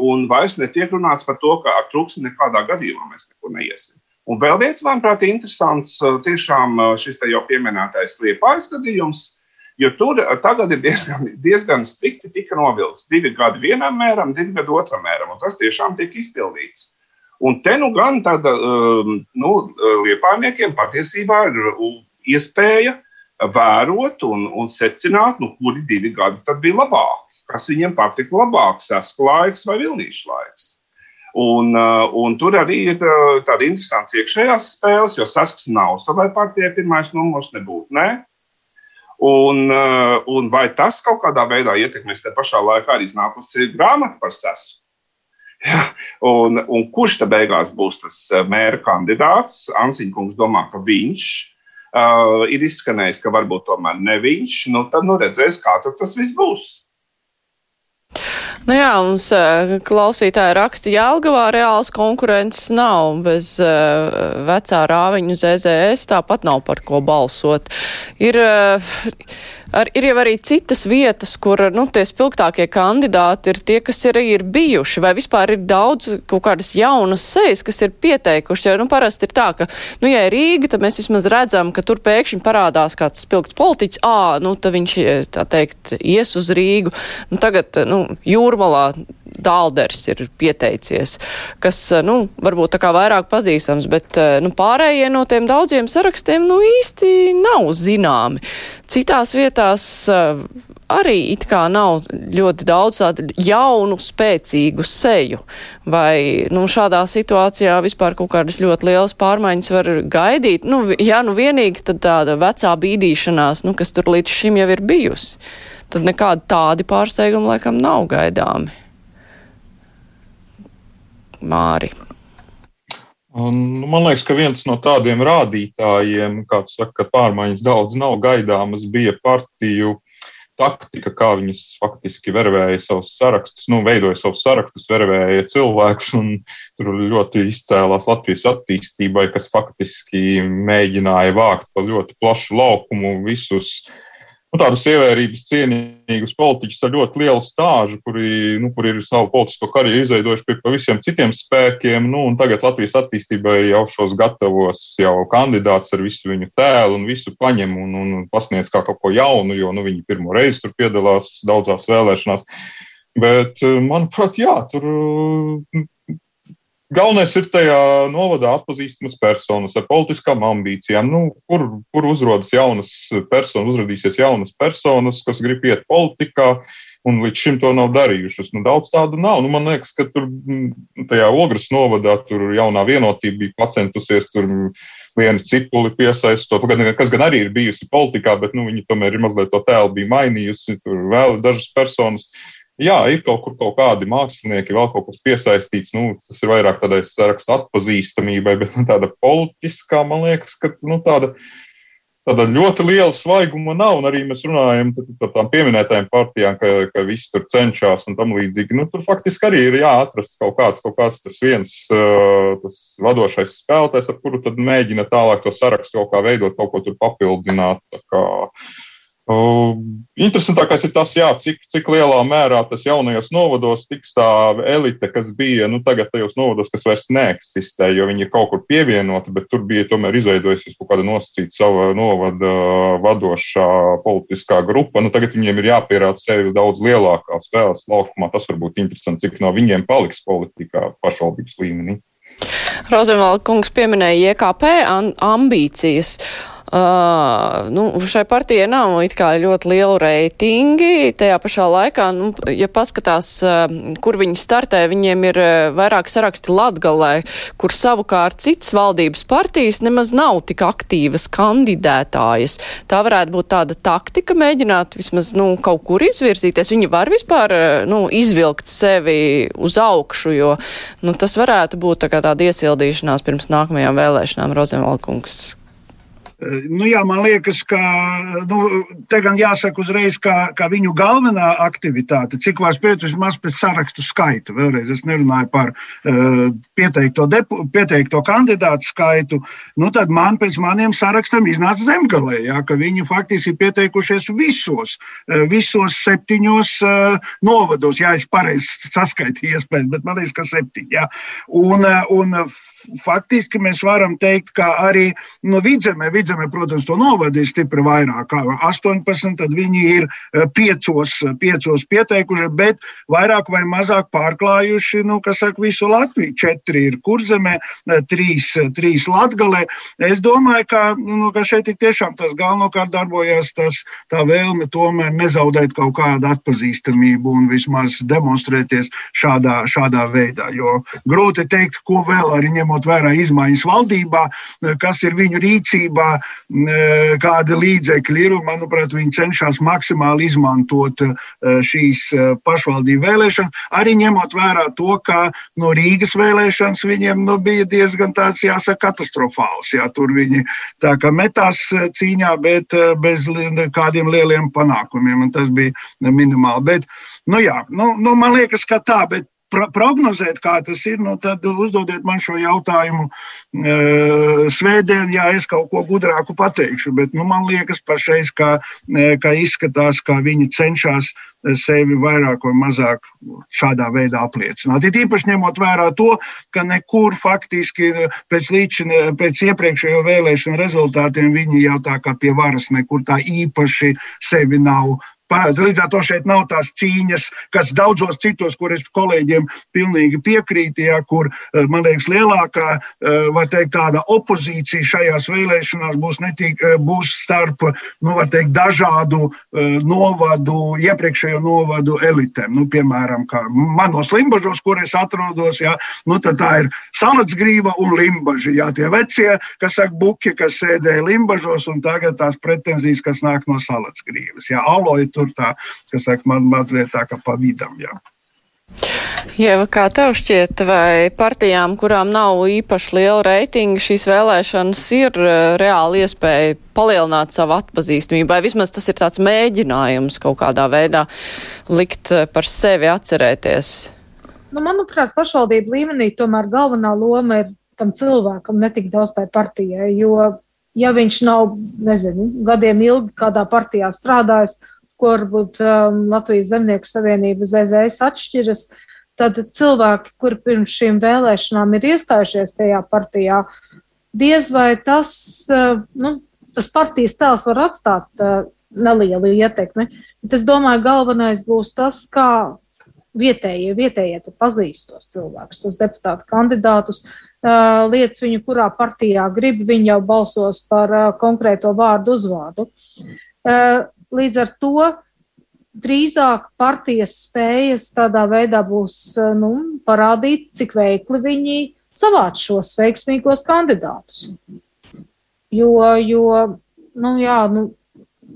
un vairs netiek runāts par to, ka ar trūksni nekādā gadījumā mēs neko neiesim. Un vēl viens, manuprāt, interesants, tiešām šis jau pieminētais liepājas gadījums, Jo tur eh, tagad ir diezgan, diezgan strikti tika novilkts divi gadi vienam mēram, divi gadi otram mēram, un tas tiešām tiek izpildīts. Un te nu gan tāda, um, nu, liepājniekiem patiesībā ir iespēja vērot un, un secināt, nu, kuri divi gadi tad bija labāki, kas viņiem patika labāk, sasku laiks vai vilnīšu laiks. Un, uh, un tur arī ir uh, tāda interesanta iekšējās spēles, jo sasks nav savai partijai pirmais numurs nebūtu. Ne? Un, uh, un vai tas kaut kādā veidā ietekmēs te pašā laikā arī iznākusi grāmata par sasku? <laughs> Ja, un, un kurš tad beigās būs tas mēra kandidāts? Ansiņkungs domā, ka viņš uh, ir izskanējis, ka varbūt tomēr ne viņš. Nu, tad nu, redzēs, kā tas viss būs. Nu jā, mums klausītāji raksta, Jālgavā reāls konkurences nav, bez uh, vecā rāviņu ZZS tāpat nav par ko balsot. Ir, uh, ar, ir jau arī citas vietas, kur nu, tie spilgtākie kandidāti ir tie, kas arī ir bijuši, vai vispār ir daudz kaut kādas jaunas sejas, kas ir pieteikuši. Jo, nu, parasti ir tā, ka, nu, ja ir Rīga, tad mēs vismaz redzam, ka tur pēkšņi parādās kāds spilgts politiķis, ā, nu, tad viņš, tā teikt, ies uz Rīgu. Nu, tagad, nu, jūrmalā Dālders ir pieteicies, kas, nu, varbūt tā kā vairāk pazīstams, bet, nu, pārējie no tiem daudziem sarakstiem, nu, īsti nav zināmi. Citās vietās uh, arī it kā nav ļoti daudz tādu jaunu, spēcīgu seju. Vai nu, šādā situācijā vispār kaut kādas ļoti lielas pārmaiņas var gaidīt? Nu, jā, nu vienīgi tāda vecā bīdīšanās, nu, kas tur līdz šim jau ir bijusi. Tad nekādi tādi pārsteigumi laikam nav gaidāmi. Māri. Un, nu, man liekas, ka viens no tādiem rādītājiem, kāds saka, ka pārmaiņas daudz nav gaidāmas, bija partiju taktika, kā viņas faktiski vervēja savus sarakstus, nu, veidoja savus sarakstus, vervēja cilvēkus, un tur ļoti izcēlās Latvijas attīstībai, kas faktiski mēģināja vākt pa ļoti plašu laukumu visus nu, tādus ievērības cienīgus politiķus ar ļoti lielu stāžu, kuri, nu, kuri ir savu politisko karjeru izveidojuši pie pavisam citiem spēkiem. Nu, tagad Latvijas attīstībai jau šos gatavos jau kandidāts ar visu viņu tēlu un visu paņem un, un pasniedz kā kaut ko jaunu, jo nu, viņi pirmo reizi tur piedalās daudzās vēlēšanās. Bet, manuprāt, jā, tur Galvenais ir tajā novadā atpazīstamas personas ar politiskām ambīcijām. Nu, kur, kur uzrodas jaunas personas, uzrādīsies jaunas personas, kas grib iet politikā, un līdz šim to nav darījušas. Nu, daudz tādu nav. Nu, man liekas, ka tur mm, tajā ogres novadā tur jaunā vienotība bija pacentusies tur vienu cipuli piesaistot, kas gan arī ir bijusi politikā, bet nu, viņi tomēr ir mazliet to tēlu bija mainījusi. Tur vēl dažas personas. Uh, Jā, ir kaut kur kaut kādi mākslinieki, vēl kaut kas piesaistīts. Nu, tas ir vairāk tādai sarakstu atpazīstamībai, bet nu, tāda politiskā, man liekas, ka nu, tāda, tāda ļoti liela svaiguma nav. Un arī mēs runājam par tām pieminētajām partijām, ka, ka visi tur cenšas un tam līdzīgi. Nu, tur faktiski arī ir jāatrast kaut kāds, kaut kāds tas viens tas vadošais spēlētājs, ar kuru tad mēģina tālāk to sarakstu kaut kā veidot, kaut ko tur papildināt. Uh, interesantākais ir tas, jā, cik, cik lielā mērā tas jaunajos novados tiks tā elite, kas bija nu, tagad tajos novados, kas vairs neeksistē, jo viņi ir kaut kur pievienoti, bet tur bija tomēr izveidojusies kaut kāda nosacīta sava novada vadošā politiskā grupa. Nu, tagad viņiem ir jāpierāda sevi daudz lielākā spēles laukumā. Tas var būt interesanti, cik no viņiem paliks politikā pašvaldības līmenī. Rozenvalda kungs pieminēja IKP ambīcijas. Uh, nu, šai partijai nav ļoti lielu reitingi. Tajā pašā laikā, nu, ja paskatās, uh, kur viņi startē, viņiem ir uh, vairāk saraksti Latgalē, kur savukārt citas valdības partijas nemaz nav tik aktīvas kandidētājas. Tā varētu būt tāda taktika mēģināt vismaz, nu, kaut kur izvirzīties. Viņi var vispār, uh, nu, izvilkt sevi uz augšu, jo, nu, tas varētu būt tā tāda iesildīšanās pirms nākamajām vēlēšanām, Rozenvalkungs. Nu, jā, man liekas, ka nu, te gan jāsaka uzreiz, ka, ka viņu galvenā aktivitāte, cik vairs pēc maz pēc sarakstu skaita, vēlreiz es nerunāju par uh, pieteikto, depu, pieteikto kandidātu skaitu, nu, tad man pēc maniem sarakstam iznāca zemgalē, jā, ka viņi faktiski ir pieteikušies visos, uh, visos septiņos uh, novados, ja es pareizi saskaitīju iespējams, bet man liekas, ka septiņi. Jā. Un, un faktiski mēs varam teikt, ka arī no vidzemē, vidzemē, protams, to novadīja stipri vairāk, kā 18, tad viņi ir piecos, piecos pieteikuši, bet vairāk vai mazāk pārklājuši, nu, kas saka, visu Latviju. Četri ir kurzemē, trīs, trīs latgalē. Es domāju, ka, nu, ka šeit tiešām tas galvenokārt darbojas tas, tā vēlme tomēr nezaudēt kaut kādu atpazīstamību un vismaz demonstrēties šādā, šādā veidā. Jo grūti teikt, ko vēl arī ņemot vērā izmaiņas valdībā, kas ir viņu rīcībā, kādi līdzekļi ir. Un, manuprāt, viņi cenšas maksimāli izmantot šīs pašvaldību vēlēšanas, arī ņemot vērā to, ka no Rīgas vēlēšanas viņiem nu, bija diezgan tāds, jāsaka, katastrofāls. Jā, tur viņi tā kā metās cīņā, bet bez kādiem lieliem panākumiem, un tas bija minimāli. Bet, nu, jā, nu, nu, man liekas, ka tā, bet prognozēt, kā tas ir, nu, tad uzdodiet man šo jautājumu e, svētdien, ja es kaut ko gudrāku pateikšu. Bet nu, man liekas, pašreiz, ka, e, ka izskatās, ka viņi cenšas sevi vairāk vai mazāk šādā veidā apliecināt. Ir īpaši ņemot vērā to, ka nekur faktiski pēc, līdšana, pēc iepriekšējo vēlēšanu rezultātiem viņi jau tā kā pie varas nekur tā īpaši sevi nav parāds. Līdz ar to šeit nav tās cīņas, kas daudzos citos, kur es kolēģiem pilnīgi piekrītu, ja, kur, eh, man liekas, lielākā, eh, teikt, tāda opozīcija šajās vēlēšanās būs, netik, eh, būs starp, nu, teikt, dažādu novadu, iepriekšējo novadu elitēm. Nu, piemēram, manos limbažos, kur es atrodos, ja, nu, tā ir salacgrīva un limbaži, ja, tie vecie, kas saka buki, kas sēdēja limbažos, un tagad tās pretenzijas, kas nāk no salacgrīvas. Ja, aloja tur tā, kas saka, man mazliet tā kā pa vidam. Jā. Ieva, kā tev šķiet, vai partijām, kurām nav īpaši liela reitinga, šīs vēlēšanas ir e, reāli iespēja palielināt savu atpazīstamību, vai vismaz tas ir tāds mēģinājums kaut kādā veidā likt e, par sevi atcerēties? Nu, manuprāt, pašvaldību līmenī tomēr galvenā loma ir tam cilvēkam, ne tik daudz tai partijai, jo, ja viņš nav, nezinu, gadiem ilgi kādā partijā strādājis, ko varbūt um, Latvijas Zemnieku savienība ZZS atšķiras, tad cilvēki, kuri pirms šīm vēlēšanām ir iestājušies tajā partijā, diez vai tas, uh, nu, tas partijas tēls var atstāt uh, nelielu ietekmi. Bet es domāju, galvenais būs tas, kā vietējie, vietējie pazīst tos cilvēkus, tos deputātu kandidātus, uh, lietas viņu, kurā partijā grib, viņi jau balsos par uh, konkrēto vārdu uzvārdu. Līdz ar to drīzāk partijas spējas tādā veidā būs eh, nu, parādīt, cik veikli viņi savāc šos veiksmīgos kandidātus. Jo, jo nu, jā, nu,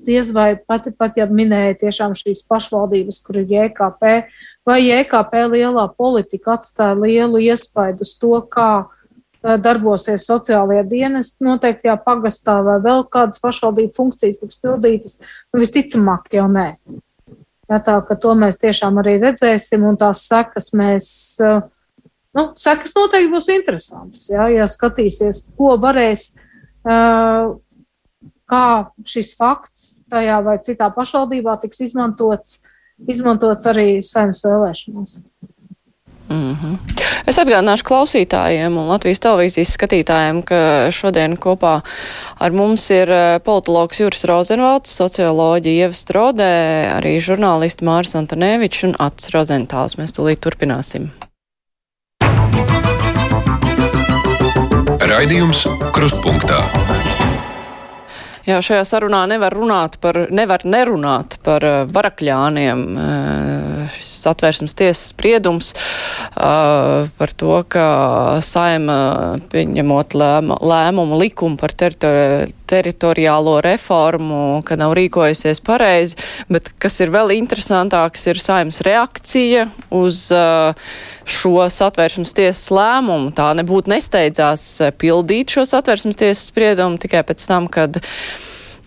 diez vai pat, pat ja minēja tiešām šīs pašvaldības, kur ir JKP, vai JKP lielā politika atstāja lielu iespaidu uz to, kā darbosies sociālajie dienesti noteiktajā pagastā vai vēl kādas pašvaldību funkcijas tiks pildītas, nu, visticamāk jau nē. Jā, tā ka to mēs tiešām arī redzēsim, un tās sekas mēs, nu, sekas noteikti būs interesantas. Jā, ja skatīsies, ko varēs, kā šis fakts tajā vai citā pašvaldībā tiks izmantots, izmantots arī saimnes vēlēšanās. Mm -hmm. Es atgādināšu klausītājiem un Latvijas televīzijas skatītājiem, ka šodien kopā ar mums ir eh, politologs Juris Rozenvalds, socioloģija Ieva Strodē, arī žurnālisti Māris Antonevičs un Ats Rozentāls. Mēs tūlīt turpināsim. Raidījums Krustpunktā. Jā, šajā sarunā nevar runāt par, nevar nerunāt par uh, varakļāniem. Uh, šis satvērsmes tiesas spriedums uh, par to, ka saima pieņemot lēma, lēmumu likumu par teritori teritoriālo reformu, ka nav rīkojusies pareizi, bet kas ir vēl interesantāks, ir saimas reakcija uz uh, šo satvērsmes tiesas lēmumu. Tā nebūtu nesteidzās pildīt šo satvērsmes tiesas spriedumu tikai pēc tam, kad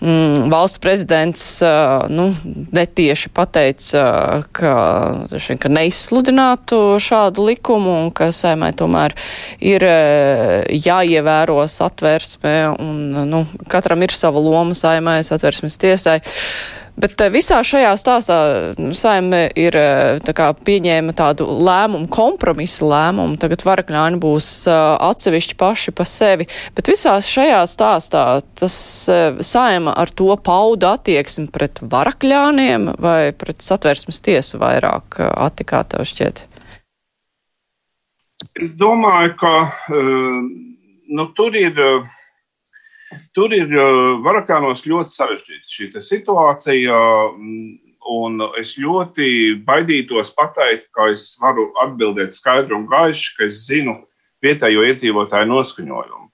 mm, valsts prezidents uh, nu, netieši pateica, ka, šeit, ka neizsludinātu šādu likumu un ka saimai tomēr ir uh, jāievēro satversme un nu, katram ir sava loma saimai, satversmes tiesai. Bet eh, visā šajā stāstā nu, saime ir eh, tā pieņēma tādu lēmumu, kompromisu lēmumu. Tagad varakļāni būs eh, atsevišķi paši pa sevi. Bet visās šajā stāstā tas saima ar to pauda attieksmi pret varakļāniem vai pret satversmes tiesu vairāk attikā tev šķiet? Es domāju, ka nu, tur ir Tur ir varakānos ļoti sarežģīta šī situācija. Un es ļoti baidītos pateikt, ka es varu atbildēt skaidri un gaiši, ka es zinu vietējo iedzīvotāju noskaņojumu.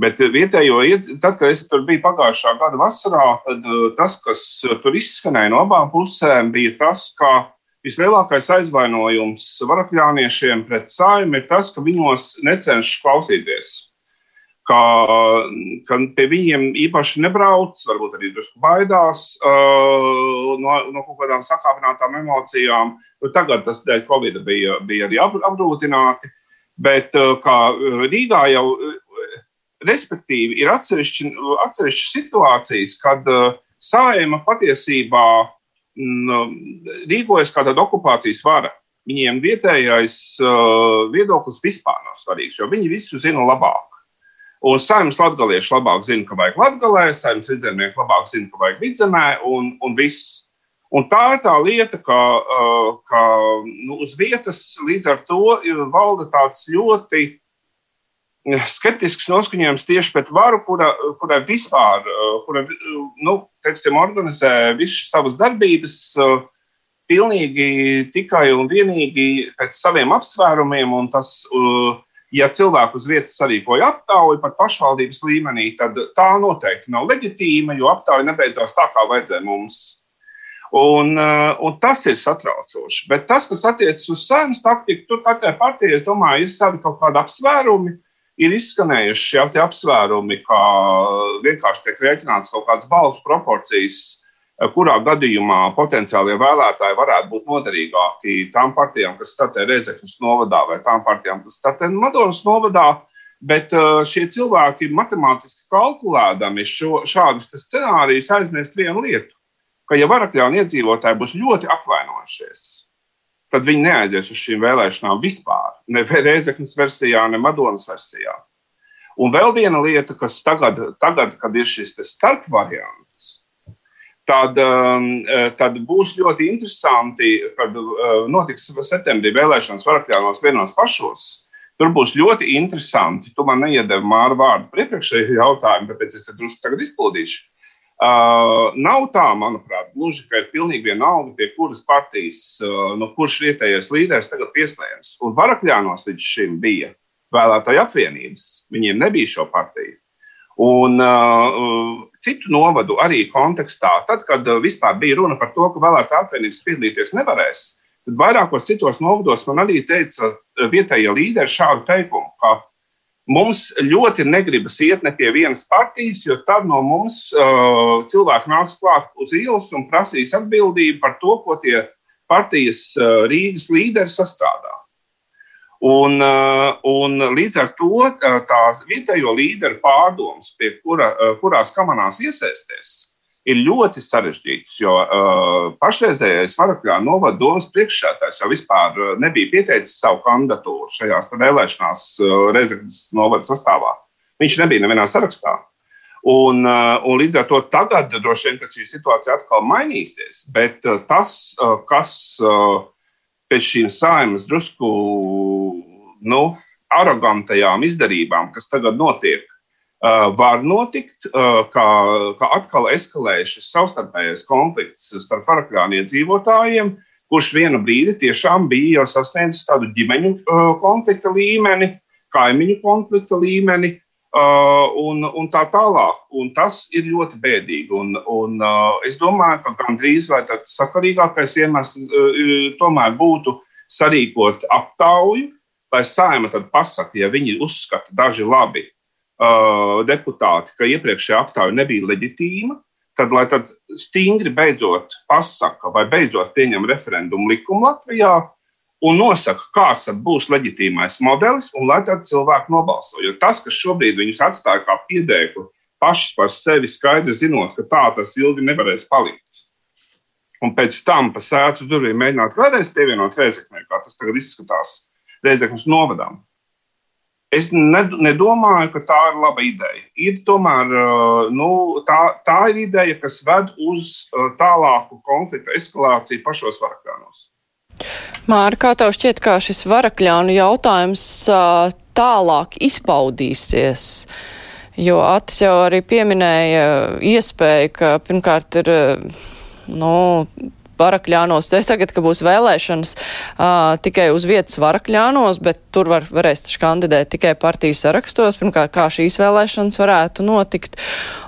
Bet vietējo, tad, kad es tur biju pagājušā gada vasarā, tad tas, kas tur izskanēja no abām pusēm, bija tas, ka vislielākais aizvainojums varakļāniešiem pret saimnu ir tas, ka viņos necenšas klausīties ka, ka pie viņiem īpaši nebrauc, varbūt arī drusku baidās uh, no, no kaut kādām sakāpinātām emocijām. Nu, tagad tas dēļ Covid bija, bija arī apgrūtināti, bet uh, kā Rīgā jau, uh, respektīvi, ir atsevišķi, atsevišķi situācijas, kad uh, saima patiesībā mm, rīkojas kā tāda okupācijas vara. Viņiem vietējais uh, viedoklis vispār nav svarīgs, jo viņi visu zina labāk. Un saimnes latgalieši labāk zina, ka vajag latgalē, saimnes vidzemnieki labāk zina, ka vajag vidzemē, un, un viss. Un tā ir tā lieta, ka, uh, ka nu, uz vietas līdz ar to valda tāds ļoti uh, skeptisks noskaņojums tieši pret varu, kura, kura vispār uh, kura, nu, teiksim, organizē visas savas darbības pilnīgi tikai un vienīgi pēc saviem apsvērumiem, tas uh, ja cilvēku uz vietas sarīkoja aptauju pat pašvaldības līmenī, tad tā noteikti nav leģitīma, jo aptauja nebeidzās tā, kā vajadzēja mums. Un, uh, un tas ir satraucoši. Bet tas, kas attiecas uz saimnes taktiku, tur katrai partijai, es domāju, ir savi kaut kādi apsvērumi. Ir izskanējuši šie apsvērumi, ka vienkārši tiek rēķināts kaut kādas balsu proporcijas kurā gadījumā potenciālie vēlētāji varētu būt noderīgāki tām partijām, kas startē Reizeknas novadā, vai tām partijām, kas startē Madonas novadā. Bet šie cilvēki matemātiski kalkulēdami šo, šādus scenārijus aizmirst vienu lietu, ka, ja varakļāni iedzīvotāji būs ļoti apvainojušies, tad viņi neaizies uz šīm vēlēšanām vispār. Ne <laughs> Reizeknas versijā, ne Madonas versijā. Un vēl viena lieta, kas tagad, tagad kad ir šis starpvariants, tad, um, eh, tad būs ļoti interesanti, kad uh, notiks septembrī vēlēšanas varakļānos vienos pašos. Tur būs ļoti interesanti. Tu man neiedevi māru vārdu par iepriekšējo jautājumu, tāpēc es te drusku tagad izpildīšu. Uh, nav tā, manuprāt, gluži, ka ir pilnīgi vienalga, pie kuras partijas, uh, no kuras vietējais līderis tagad pieslēdzas. Un varakļānos līdz šim bija vēlētāju apvienības. Viņiem nebija šo partiju. Un uh, citu novadu arī kontekstā, tad, kad uh, vispār bija runa par to, ka vēlētāju apvienības piedalīties nevarēs, tad vairākos citos novados man arī teica uh, vietējie līderi šādu teikumu, ka mums ļoti negribas iet ne pie vienas partijas, jo tad no mums uh, cilvēki nāks klāt uz ielas un prasīs atbildību par to, ko tie partijas uh, Rīgas līderi sastrādā. Un, eh, un līdz ar to eh, tās vietējo līderu pārdomas, kura, eh, kurās kamanās iesaisties, ir ļoti sarežģītas. Jo uh, pašreizējais Varakļā novada domas priekšsētājs jau vispār nebija pieteicis savu kandidatūru šajās vēlēšanās uh, Reizeknas novada sastāvā. Viņš nebija nevienā sarakstā. Un, uh, un līdz ar to tagad droši vien šī situācija atkal mainīsies. Bet tas, kas uh, pēc šīm saimas drusku nu, arogantajām izdarībām, kas tagad notiek, var notikt, kā, kā atkal eskalējas šis savstarpējais konflikts starp farakļānu iedzīvotājiem, kurš vienu brīdi tiešām bija jau sasniedzis tādu ģimeņu konflikta līmeni, kaimiņu konflikta līmeni. Uh, un, un tā tālāk. Un tas ir ļoti bēdīgi. Un, un, uh, es domāju, ka gandrīz vai tāds sakarīgākais iemesls uh, tomēr būtu sarīkot aptauju, lai saima tad pasaka, ja viņi uzskata daži labi uh, deputāti, ka iepriekšējā aptauja nebija leģitīma, tad lai tad stingri beidzot pasaka vai beidzot pieņem referendumu likumu Latvijā un nosaka, kāds būs leģitīmais modelis, un lai tad cilvēki nobalso. Jo tas, kas šobrīd viņus atstāja kā piedēkli pašs par sevi, skaidri zinot, ka tā tas ilgi nevarēs palikt. un pēc tam pa sēdz durvīm mēģināt vēlreiz pievienot Reizeknē, kā tas tagad izskatās Reizeknas novadām. Es nedomāju, ka tā ir laba ideja. Ir tomēr nu, tā, tā ir ideja, kas ved uz tālāku konflikta eskalāciju pašos varakļānos. Māra, kā tev šķiet, kā šis varakļānu jautājums tālāk izpaudīsies? Jo Atis jau arī pieminēja iespēju, ka pirmkārt ir nu, varakļānos. Es tagad, ka būs vēlēšanas uh, tikai uz vietas varakļānos, bet tur var, varēs kandidēt tikai partiju sarakstos, pirmkārt, kā šīs vēlēšanas varētu notikt.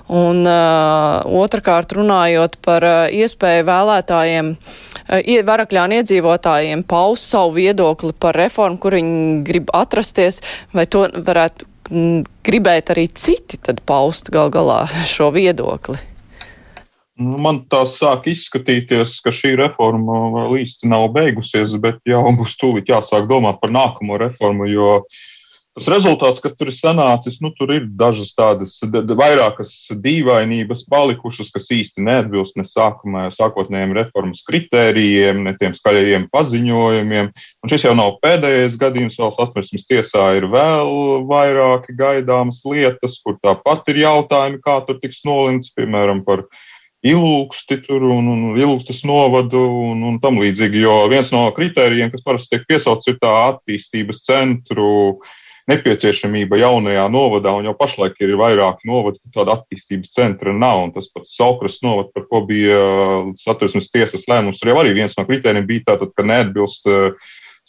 Un uh, otrkārt, runājot par uh, iespēju vēlētājiem, uh, varakļānu iedzīvotājiem paust savu viedokli par reformu, kur viņi grib atrasties, vai to varētu gribēt arī citi tad paust gal galā šo viedokli. Man tā sāk izskatīties, ka šī reforma vēl īsti nav beigusies, bet jau būs tūlīt jāsāk domāt par nākamo reformu, jo tas rezultāts, kas tur ir sanācis, nu, tur ir dažas tādas vairākas dīvainības palikušas, kas īsti neatbilst ne sākumā, sākotnējiem reformas kritērijiem, ne tiem skaļajiem paziņojumiem. Un šis jau nav pēdējais gadījums, vēl satversmes tiesā ir vēl vairāki gaidāmas lietas, kur tāpat ir jautājumi, kā tur tiks nolimts, piemēram, par ilūksti tur un, un ilūkstas novadu un, un tam līdzīgi. Jo viens no kritērijiem, kas parasti tiek piesaukts, ir tā attīstības centru nepieciešamība jaunajā novadā, un jau pašlaik ir vairāki novadi, kur tāda attīstības centra nav. Tas pats Saukras novads, par ko bija satversmes tiesas lēmums, tur jau arī viens no kritērijiem bija tātad, ka neatbilst uh,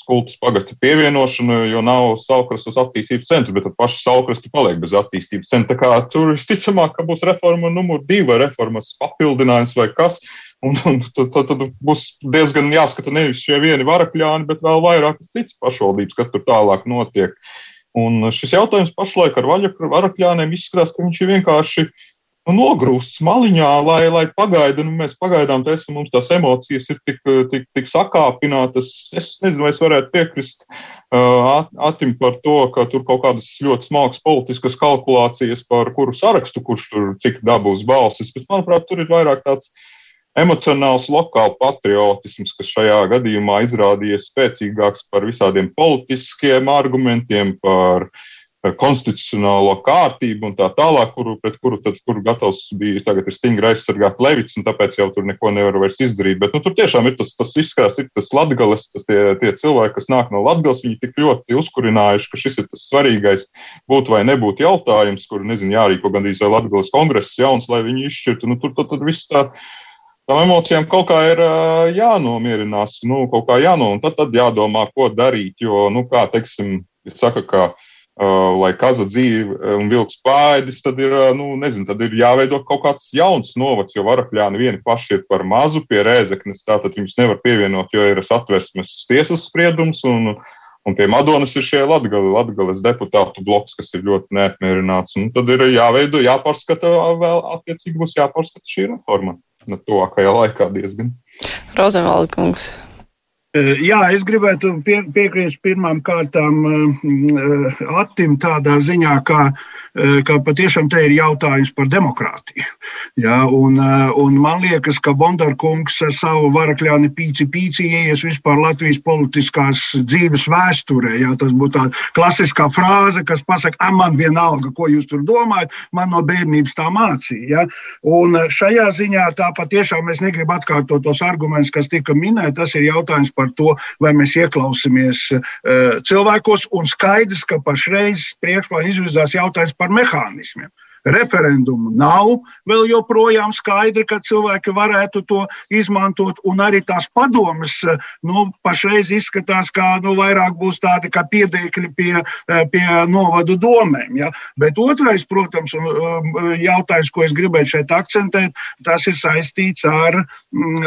kultus pagasta pievienošanu, jo nav saukrastas attīstības centra, bet paši saukrasti paliek bez attīstības centra. Tā kā tur visticamāk, ka būs reforma numur divi vai reformas papildinājums vai kas. Un, un tad, tad, tad būs diezgan jāskata nevis šie vieni varakļāni, bet vēl vairākas citas pašvaldības, kas tur tālāk notiek. Un šis jautājums pašlaik ar varakļāniem izskatās, ka viņš ir vienkārši uh, nu, nogrūsts maliņā, lai, lai pagaida. Nu, mēs pagaidām, tas mums tās emocijas ir tik, tik, tik sakāpinātas. Es nezinu, vai es varētu piekrist uh, Atim par to, ka tur kaut kādas ļoti smagas politiskas kalkulācijas par kuru sarakstu, kurš tur cik dabūs balsis. Bet, manuprāt, tur ir vairāk tāds emocionāls lokāls patriotisms, kas šajā gadījumā izrādījies spēcīgāks par visādiem politiskiem argumentiem, par uh, konstitucionālo kārtību un tā tālāk, kuru, pret kuru, tad, kuru gatavs bija tagad ir stingri aizsargāt Levits, un tāpēc jau tur neko nevar vairs izdarīt. Bet nu, tur tiešām ir tas, tas izskatās, ir tas latgales, tas tie, tie cilvēki, kas nāk no latgales, viņi tik ļoti uzkurinājuši, ka šis ir tas svarīgais būt vai nebūt jautājums, kur, nezinu, jārīko gandrīz vai latgales kongress jauns, lai viņi izšķirtu. Nu, tur tad, tad viss tā tām emocijām kaut kā ir jānomierinās, nu, kaut kā jāno, un tad, tad jādomā, ko darīt. Jo, nu, kā teiksim, saka, ka lai kaza dzīve un vilks pāēdis, tad ir, uh, nu, nezinu, tad ir jāveido kaut kāds jauns novads, jo varakļāni vieni paši ir par mazu pie rēzeknes, tātad viņus nevar pievienot, jo ir satversmes tiesas spriedums, un, un pie Madonas ir šie latgali, latgales deputātu bloks, kas ir ļoti neapmierināts, un tad ir jāveido, jāpārskata vēl, attiecīgi būs jāpārskata šī reforma, ne tuvākajā laikā diezgan. Rozenvalda kungs. Eh, jā, es gribētu pie, piekrist pirmām kārtām uh, Attim tādā ziņā, ka, ka patiešām te ir jautājums par demokrātiju. Jā, un, un man liekas, ka Bondarkungs ar savu varakļāni pīci pīci ieies vispār Latvijas politiskās dzīves vēsturē. Jā, tas būtu tā klasiskā frāze, kas pasaka, ah, man vienalga, ko jūs tur domājat, man no bērnības tā mācīja. Un šajā ziņā tā patiešām es negribu atkārtot tos argumentus, kas tika minēti. Tas ir jautājums par to, vai mēs ieklausāmies eh, cilvēkos, un skaidrs, ka pašreiz priekšplānā izvirzās jautājums par mehānismiem referendumu nav vēl joprojām skaidri, ka cilvēki varētu to izmantot. Un arī tās padomas nu, pašreiz izskatās, ka nu, vairāk būs tādi kā piedēkļi pie, pie novadu domēm. Ja? Bet otrais, protams, um, jautājums, ko es gribēju šeit akcentēt, tas ir saistīts ar,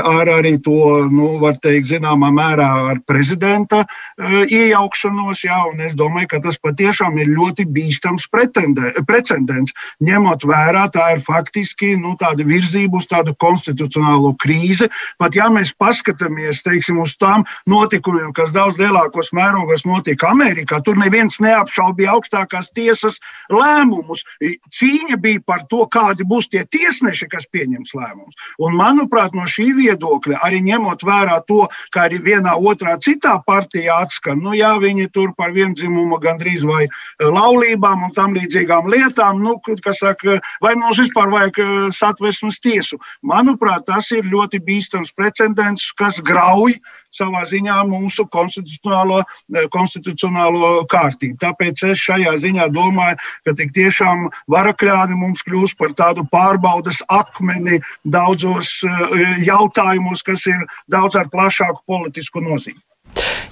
ar arī to, nu, var teikt, zināmā mērā ar prezidenta iejaukšanos. Ja? Un es domāju, ka tas patiešām ir ļoti bīstams precedents ņemot vērā, tā ir faktiski nu, tāda virzība uz tādu konstitucionālo krīzi. Pat ja mēs paskatāmies teiksim, uz tām notikumiem, kas daudz lielākos mērogos notika Amerikā, tur neviens neapšaubīja augstākās tiesas lēmumus. Cīņa bija par to, kādi būs tie tiesneši, kas pieņems lēmumus. Un, manuprāt, no šī viedokļa, arī ņemot vērā to, ka arī vienā otrā citā partijā atskan, nu jā, viņi tur par vienzimumu gandrīz vai laulībām un tam līdzīgām lietām, nu, kas saka, vai mums vispār vajag eh, satversmes tiesu. Manuprāt, tas ir ļoti bīstams precedents, kas grauj savā ziņā mūsu konstitucionālo, eh, konstitucionālo kārtību. Tāpēc es šajā ziņā domāju, ka tik tiešām varakļāni mums kļūs par tādu pārbaudas akmeni daudzos eh, jautājumos, kas ir daudz ar plašāku politisku nozīmi.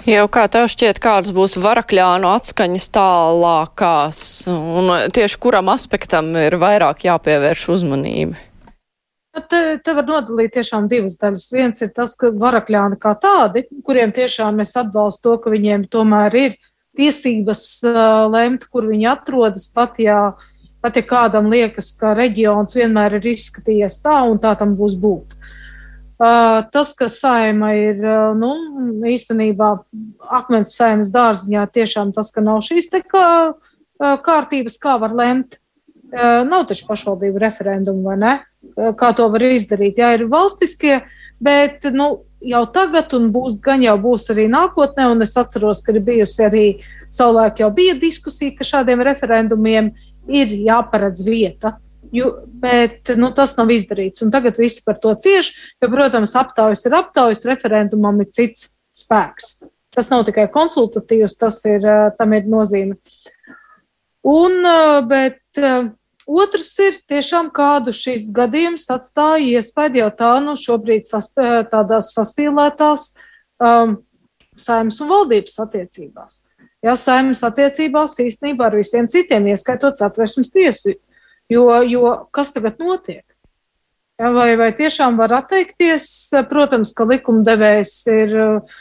Jau kā tev šķiet, kādas būs varakļānu atskaņas tālākās, un tieši kuram aspektam ir vairāk jāpievērš uzmanība? Te, te var nodalīt tiešām divas daļas. Viens ir tas, ka varakļāni kā tādi, kuriem tiešām es atbalstu to, ka viņiem tomēr ir tiesības uh, lemt, kur viņi atrodas, pat ja, pat ja kādam liekas, ka reģions vienmēr ir izskatījies tā un tā tam būs būt. Tas, ka saima ir nu, īstenībā akmens saimas dārziņā, tiešām tas, ka nav šīs te kā, kārtības, kā var lemt. Nav taču pašvaldību referendumu, vai ne? Kā to var izdarīt? Jā, ir valstiskie, bet nu, jau tagad un būs, gan jau būs arī nākotnē, un es atceros, ka ir bijusi arī savulaik jau bija diskusija, ka šādiem referendumiem ir jāparedz vieta Ju, bet nu, tas nav izdarīts. Un tagad visi par to cieš, jo, protams, aptaujas ir aptaujas, referendumam ir cits spēks. Tas nav tikai konsultatīvs, tas ir, tam ir nozīme. Un, bet otrs ir tiešām kādu šīs gadījums atstāja iespēju jau tā, nu, šobrīd sasp tādās saspīlētās um, saimnes un valdības attiecībās. Jā, saimnes attiecībās īstenībā ar visiem citiem, ieskaitot satversmes tiesu Jo, jo kas tagad notiek? Vai, vai tiešām var atteikties? Protams, ka likumdevējs ir, uh,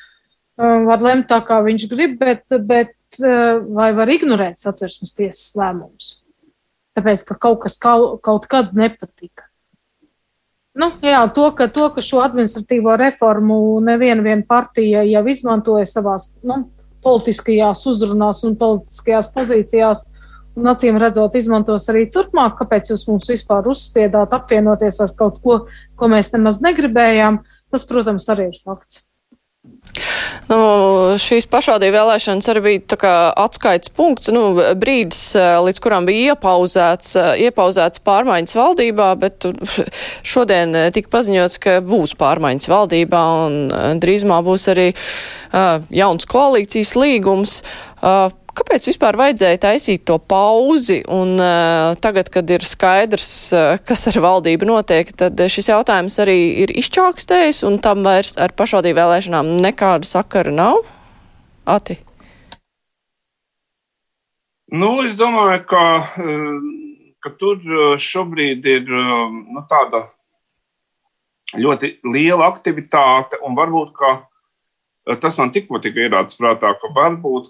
var lemt tā, kā viņš grib, bet, bet uh, vai var ignorēt satversmes tiesas lēmumus? Tāpēc, ka kaut kas kaut, kaut kad nepatika. Nu, jā, to ka, to, ka šo administratīvo reformu neviena partija jau izmantoja savās nu, politiskajās uzrunās un politiskajās pozīcijās, uh, acīm redzot, izmantos arī turpmāk. Kāpēc jūs mums vispār uzspiedāt apvienoties ar kaut ko, ko mēs nemaz negribējām? Tas, protams, arī ir fakts. Nu, šīs pašvaldību vēlēšanas arī bija atskaites punkts, nu, brīdis, līdz kuram bija iepauzēts, iepauzēts pārmaiņas valdībā, bet <laughs> šodien tika paziņots, ka būs pārmaiņas valdībā un drīzumā būs arī uh, jauns koalīcijas līgums. Uh, kāpēc vispār vajadzēja taisīt to pauzi? Un uh, tagad, kad ir skaidrs, uh, kas ar valdību notiek, tad šis jautājums arī ir izčākstējis, un tam vairs ar pašvaldību vēlēšanām nekāda sakara nav. Ati. Nu, es domāju, ka, ka tur šobrīd ir nu, tāda ļoti liela aktivitāte, un varbūt, ka tas man tikko tika ierādīts prātā, ka varbūt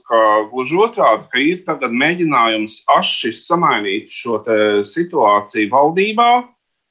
gluži otrādi, ka ir tagad mēģinājums aši samainīt šo situāciju valdībā,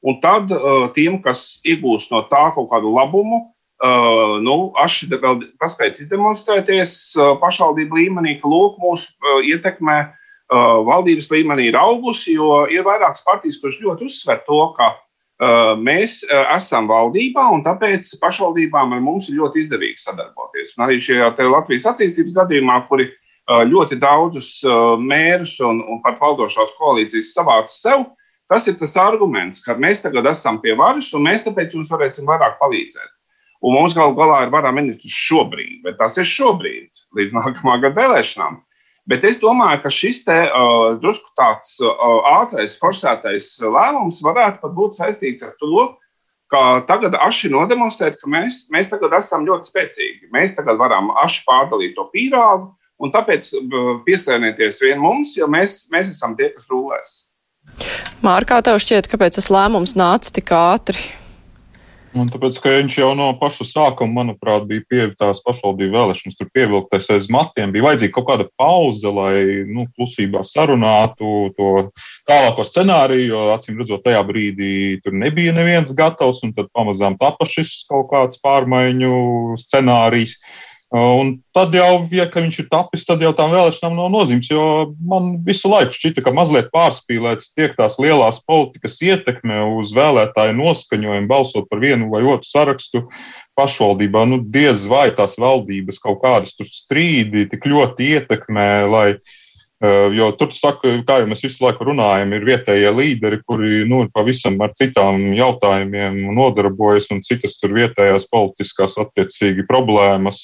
un tad uh, tiem, kas iegūs no tā kaut kādu labumu, uh, nu, aši vēl paspēt izdemonstrēties uh, pašvaldību līmenī, ka lūk, mūsu uh, ietekme uh, valdības līmenī ir augusi, jo ir vairākas partijas, kuras ļoti uzsver to, ka Mēs esam valdībā, un tāpēc pašvaldībām ar mums ir ļoti izdevīgi sadarboties. Un arī šajā Latvijas attīstības gadījumā, kuri ļoti daudzus mērus un, un pat valdošās koalīcijas savāca sev, tas ir tas arguments, ka mēs tagad esam pie varas, un mēs tāpēc jums varēsim vairāk palīdzēt. Un mums galu galā ir vara ministrs šobrīd, bet tas ir šobrīd, līdz nākamā gada vēlēšanām. Bet es domāju, ka šis te, uh, drusku tāds uh, ātrais, forsētais lēmums varētu būt saistīts ar to, ka tagad aši nodemonstrēt, ka mēs, mēs tagad esam ļoti spēcīgi. Mēs tagad varam aši pārdalīt to pīrāgu, un tāpēc pieslēnieties vien mums, jo mēs, mēs esam tie, kas rūlēs. Mārkā, tev šķiet, kāpēc tas lēmums nāca tik ātri? Un tāpēc, ka viņš jau no paša sākuma, manuprāt, bija pievērtās pašvaldību vēlēšanas, tur pievilktais aiz matiem. Bija vajadzīga kaut kāda pauze, lai nu, klusībā sarunātu to tālāko scenāriju, jo acīm redzot, tajā brīdī tur nebija neviens gatavs, un tad pamazām tapa šis kaut kāds pārmaiņu scenārijs. Uh, Un tad jau, ja viņš ir tapis, tad jau tām vēlēšanām nav nozīmes. Jo man visu laiku šķita, ka mazliet pārspīlēts tiek tās lielās politikas ietekme uz vēlētāju noskaņojumu, balsot par vienu vai otru sarakstu pašvaldībā. Nu, diez vai tās valdības kaut kādas strīdi tik ļoti ietekmē, lai Eh, jo tur, saka, kā jau mēs visu laiku runājam, ir vietējie līderi, kuri nu, pavisam ar citām jautājumiem nodarbojas, un citas tur vietējās politiskās attiecīgi problēmas,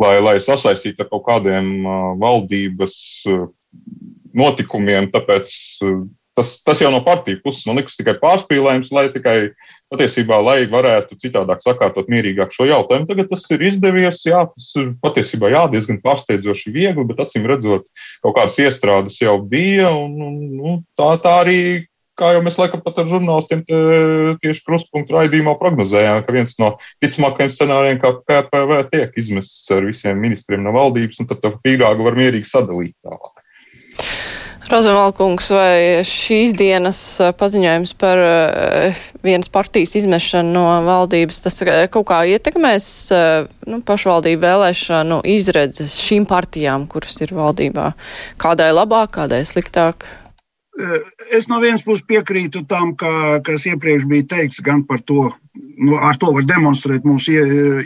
lai, lai sasaistītu ar kaut kādiem eh, valdības eh, notikumiem. Tāpēc tas, tas jau no partiju puses man liekas tikai pārspīlējums, lai tikai patiesībā, lai varētu citādāk sakārtot mierīgāk šo jautājumu. Tagad tas ir izdevies, jā, tas ir patiesībā jā, diezgan pārsteidzoši viegli, bet acīm redzot, kaut kādas iestrādes jau bija, un, un nu, tā, tā arī kā jau mēs laikam pat ar žurnālistiem tieši krustpunktu raidījumā prognozējām, ka viens no ticamākajiem scenārijiem, kā KPV tiek izmests ar visiem ministriem no valdības, un tad to pīrāgu var mierīgi sadalīt tālāk. Rozenvalkungs, vai šīs dienas eh, paziņojums par uh, vienas partijas izmešanu no valdības, tas uh, kaut kā ietekmēs nu, pašvaldību vēlēšanu izredzes šīm partijām, kuras ir valdībā? Kādai labāk, kādai sliktāk? Es no vienas puses piekrītu tam, ka, kas iepriekš bija teikts gan par to, ar to var demonstrēt, mūsu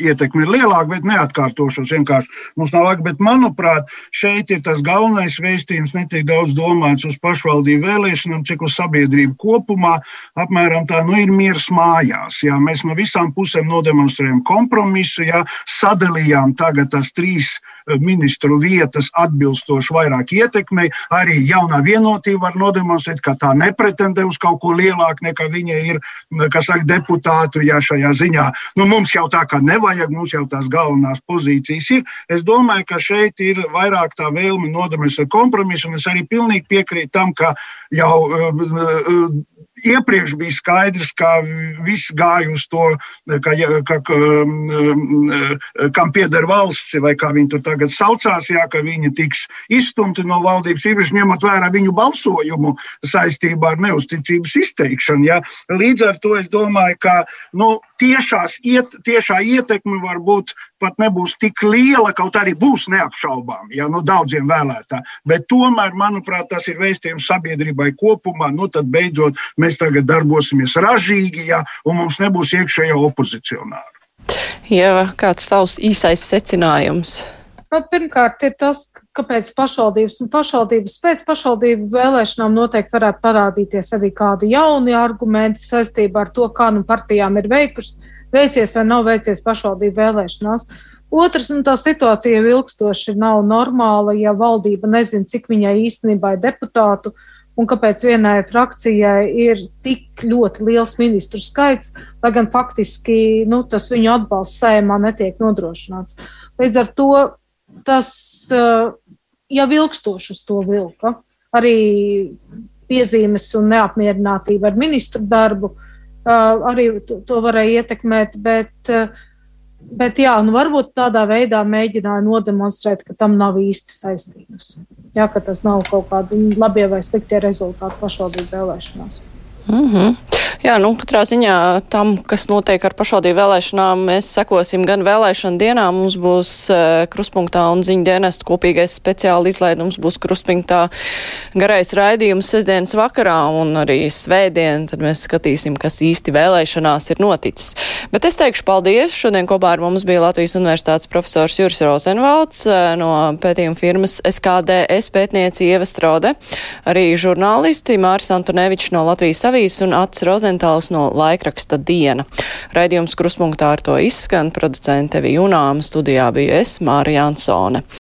ietekme ir lielāka, bet neatkārtošos vienkārši mums nav laika. Bet, manuprāt, šeit ir tas galvenais vēstījums, netiek daudz domāts uz pašvaldību vēlēšanām, cik uz sabiedrību kopumā. Apmēram tā nu, ir miers mājās. Jā. Mēs no visām pusēm nodemonstrējam kompromisu, jā, sadalījām tagad tās trīs eh, ministru vietas atbilstoši vairāk ietekmei. Arī jaunā vienotība var nodemonstrēt, ka tā nepretendē uz kaut ko lielāku nekā viņa ir, kas saka, deputātu būtu jā, šajā ziņā. Nu, mums jau tā kā nevajag, mums jau tās galvenās pozīcijas ir. Es domāju, ka šeit ir vairāk tā vēlme nodarboties ar kompromisu, un es arī pilnīgi piekrītu tam, ka jau uh, iepriekš bija skaidrs, ka viss gāja uz to, ka, ka, ka, kam pieder valsts, vai kā viņi tur tagad saucās, jā, ka viņi tiks izstumti no valdības, īpaši ņemot vērā viņu balsojumu saistībā ar neusticības izteikšanu. Jā. Līdz ar to es domāju, ka nu, tiešās, iet, tiešā ietekme var būt pat nebūs tik liela, kaut arī būs neapšaubām, ja nu, daudziem vēlētājiem. Bet tomēr, manuprāt, tas ir vēstījums sabiedrībai kopumā. Nu, tad beidzot mēs tagad darbosimies ražīgi, ja, un mums nebūs iekšējā opozicionāra. Jā, kāds savs īsais secinājums? Nu, pirmkārt, ir tas, kāpēc pašvaldības un pašvaldības pēc pašvaldību vēlēšanām noteikti varētu parādīties arī kādi jauni argumenti saistībā ar to, kā nu partijām ir veikušas, veicies vai nav veicies pašvaldību vēlēšanās. Otrs, nu, tā situācija jau ilgstoši nav normāla, ja valdība nezina, cik viņai īstenībā ir deputātu un kāpēc vienai frakcijai ir tik ļoti liels ministru skaits, lai gan faktiski nu, tas viņu atbalsts sējumā netiek nodrošināts. Līdz ar to tas uh, jau ilgstoši uz to vilka. Arī piezīmes un neapmierinātība ar ministru darbu arī to, varēja ietekmēt. Bet, bet jā, nu varbūt tādā veidā mēģināja nodemonstrēt, ka tam nav īsti saistības. Jā, ka tas nav kaut kādi labie vai sliktie rezultāti pašvaldību vēlēšanās. Mm -hmm. Jā, nu, katrā ziņā tam, kas notiek ar pašvaldību vēlēšanām, mēs sekosim gan vēlēšana dienā. Mums būs uh, kruspunktā un ziņu dienestu kopīgais speciāli izlaidums, būs kruspunktā garais raidījums sestdienas vakarā un arī svētdien. Tad mēs skatīsim, kas īsti vēlēšanās ir noticis. Bet es teikšu paldies. Šodien kopā ar mums bija Latvijas Universitātes profesors Juris Rozenvalds uh, no pētījuma firmas SKDS pētnieci Ieva Strode, arī žurnālisti Māris Antonevičs no Latvijas avīzes un Ats. Rozentāls no laikraksta Diena. Raidījums kruspunktā ar to izskan, producente Vija Junāma, studijā bija es, Māra Jansone.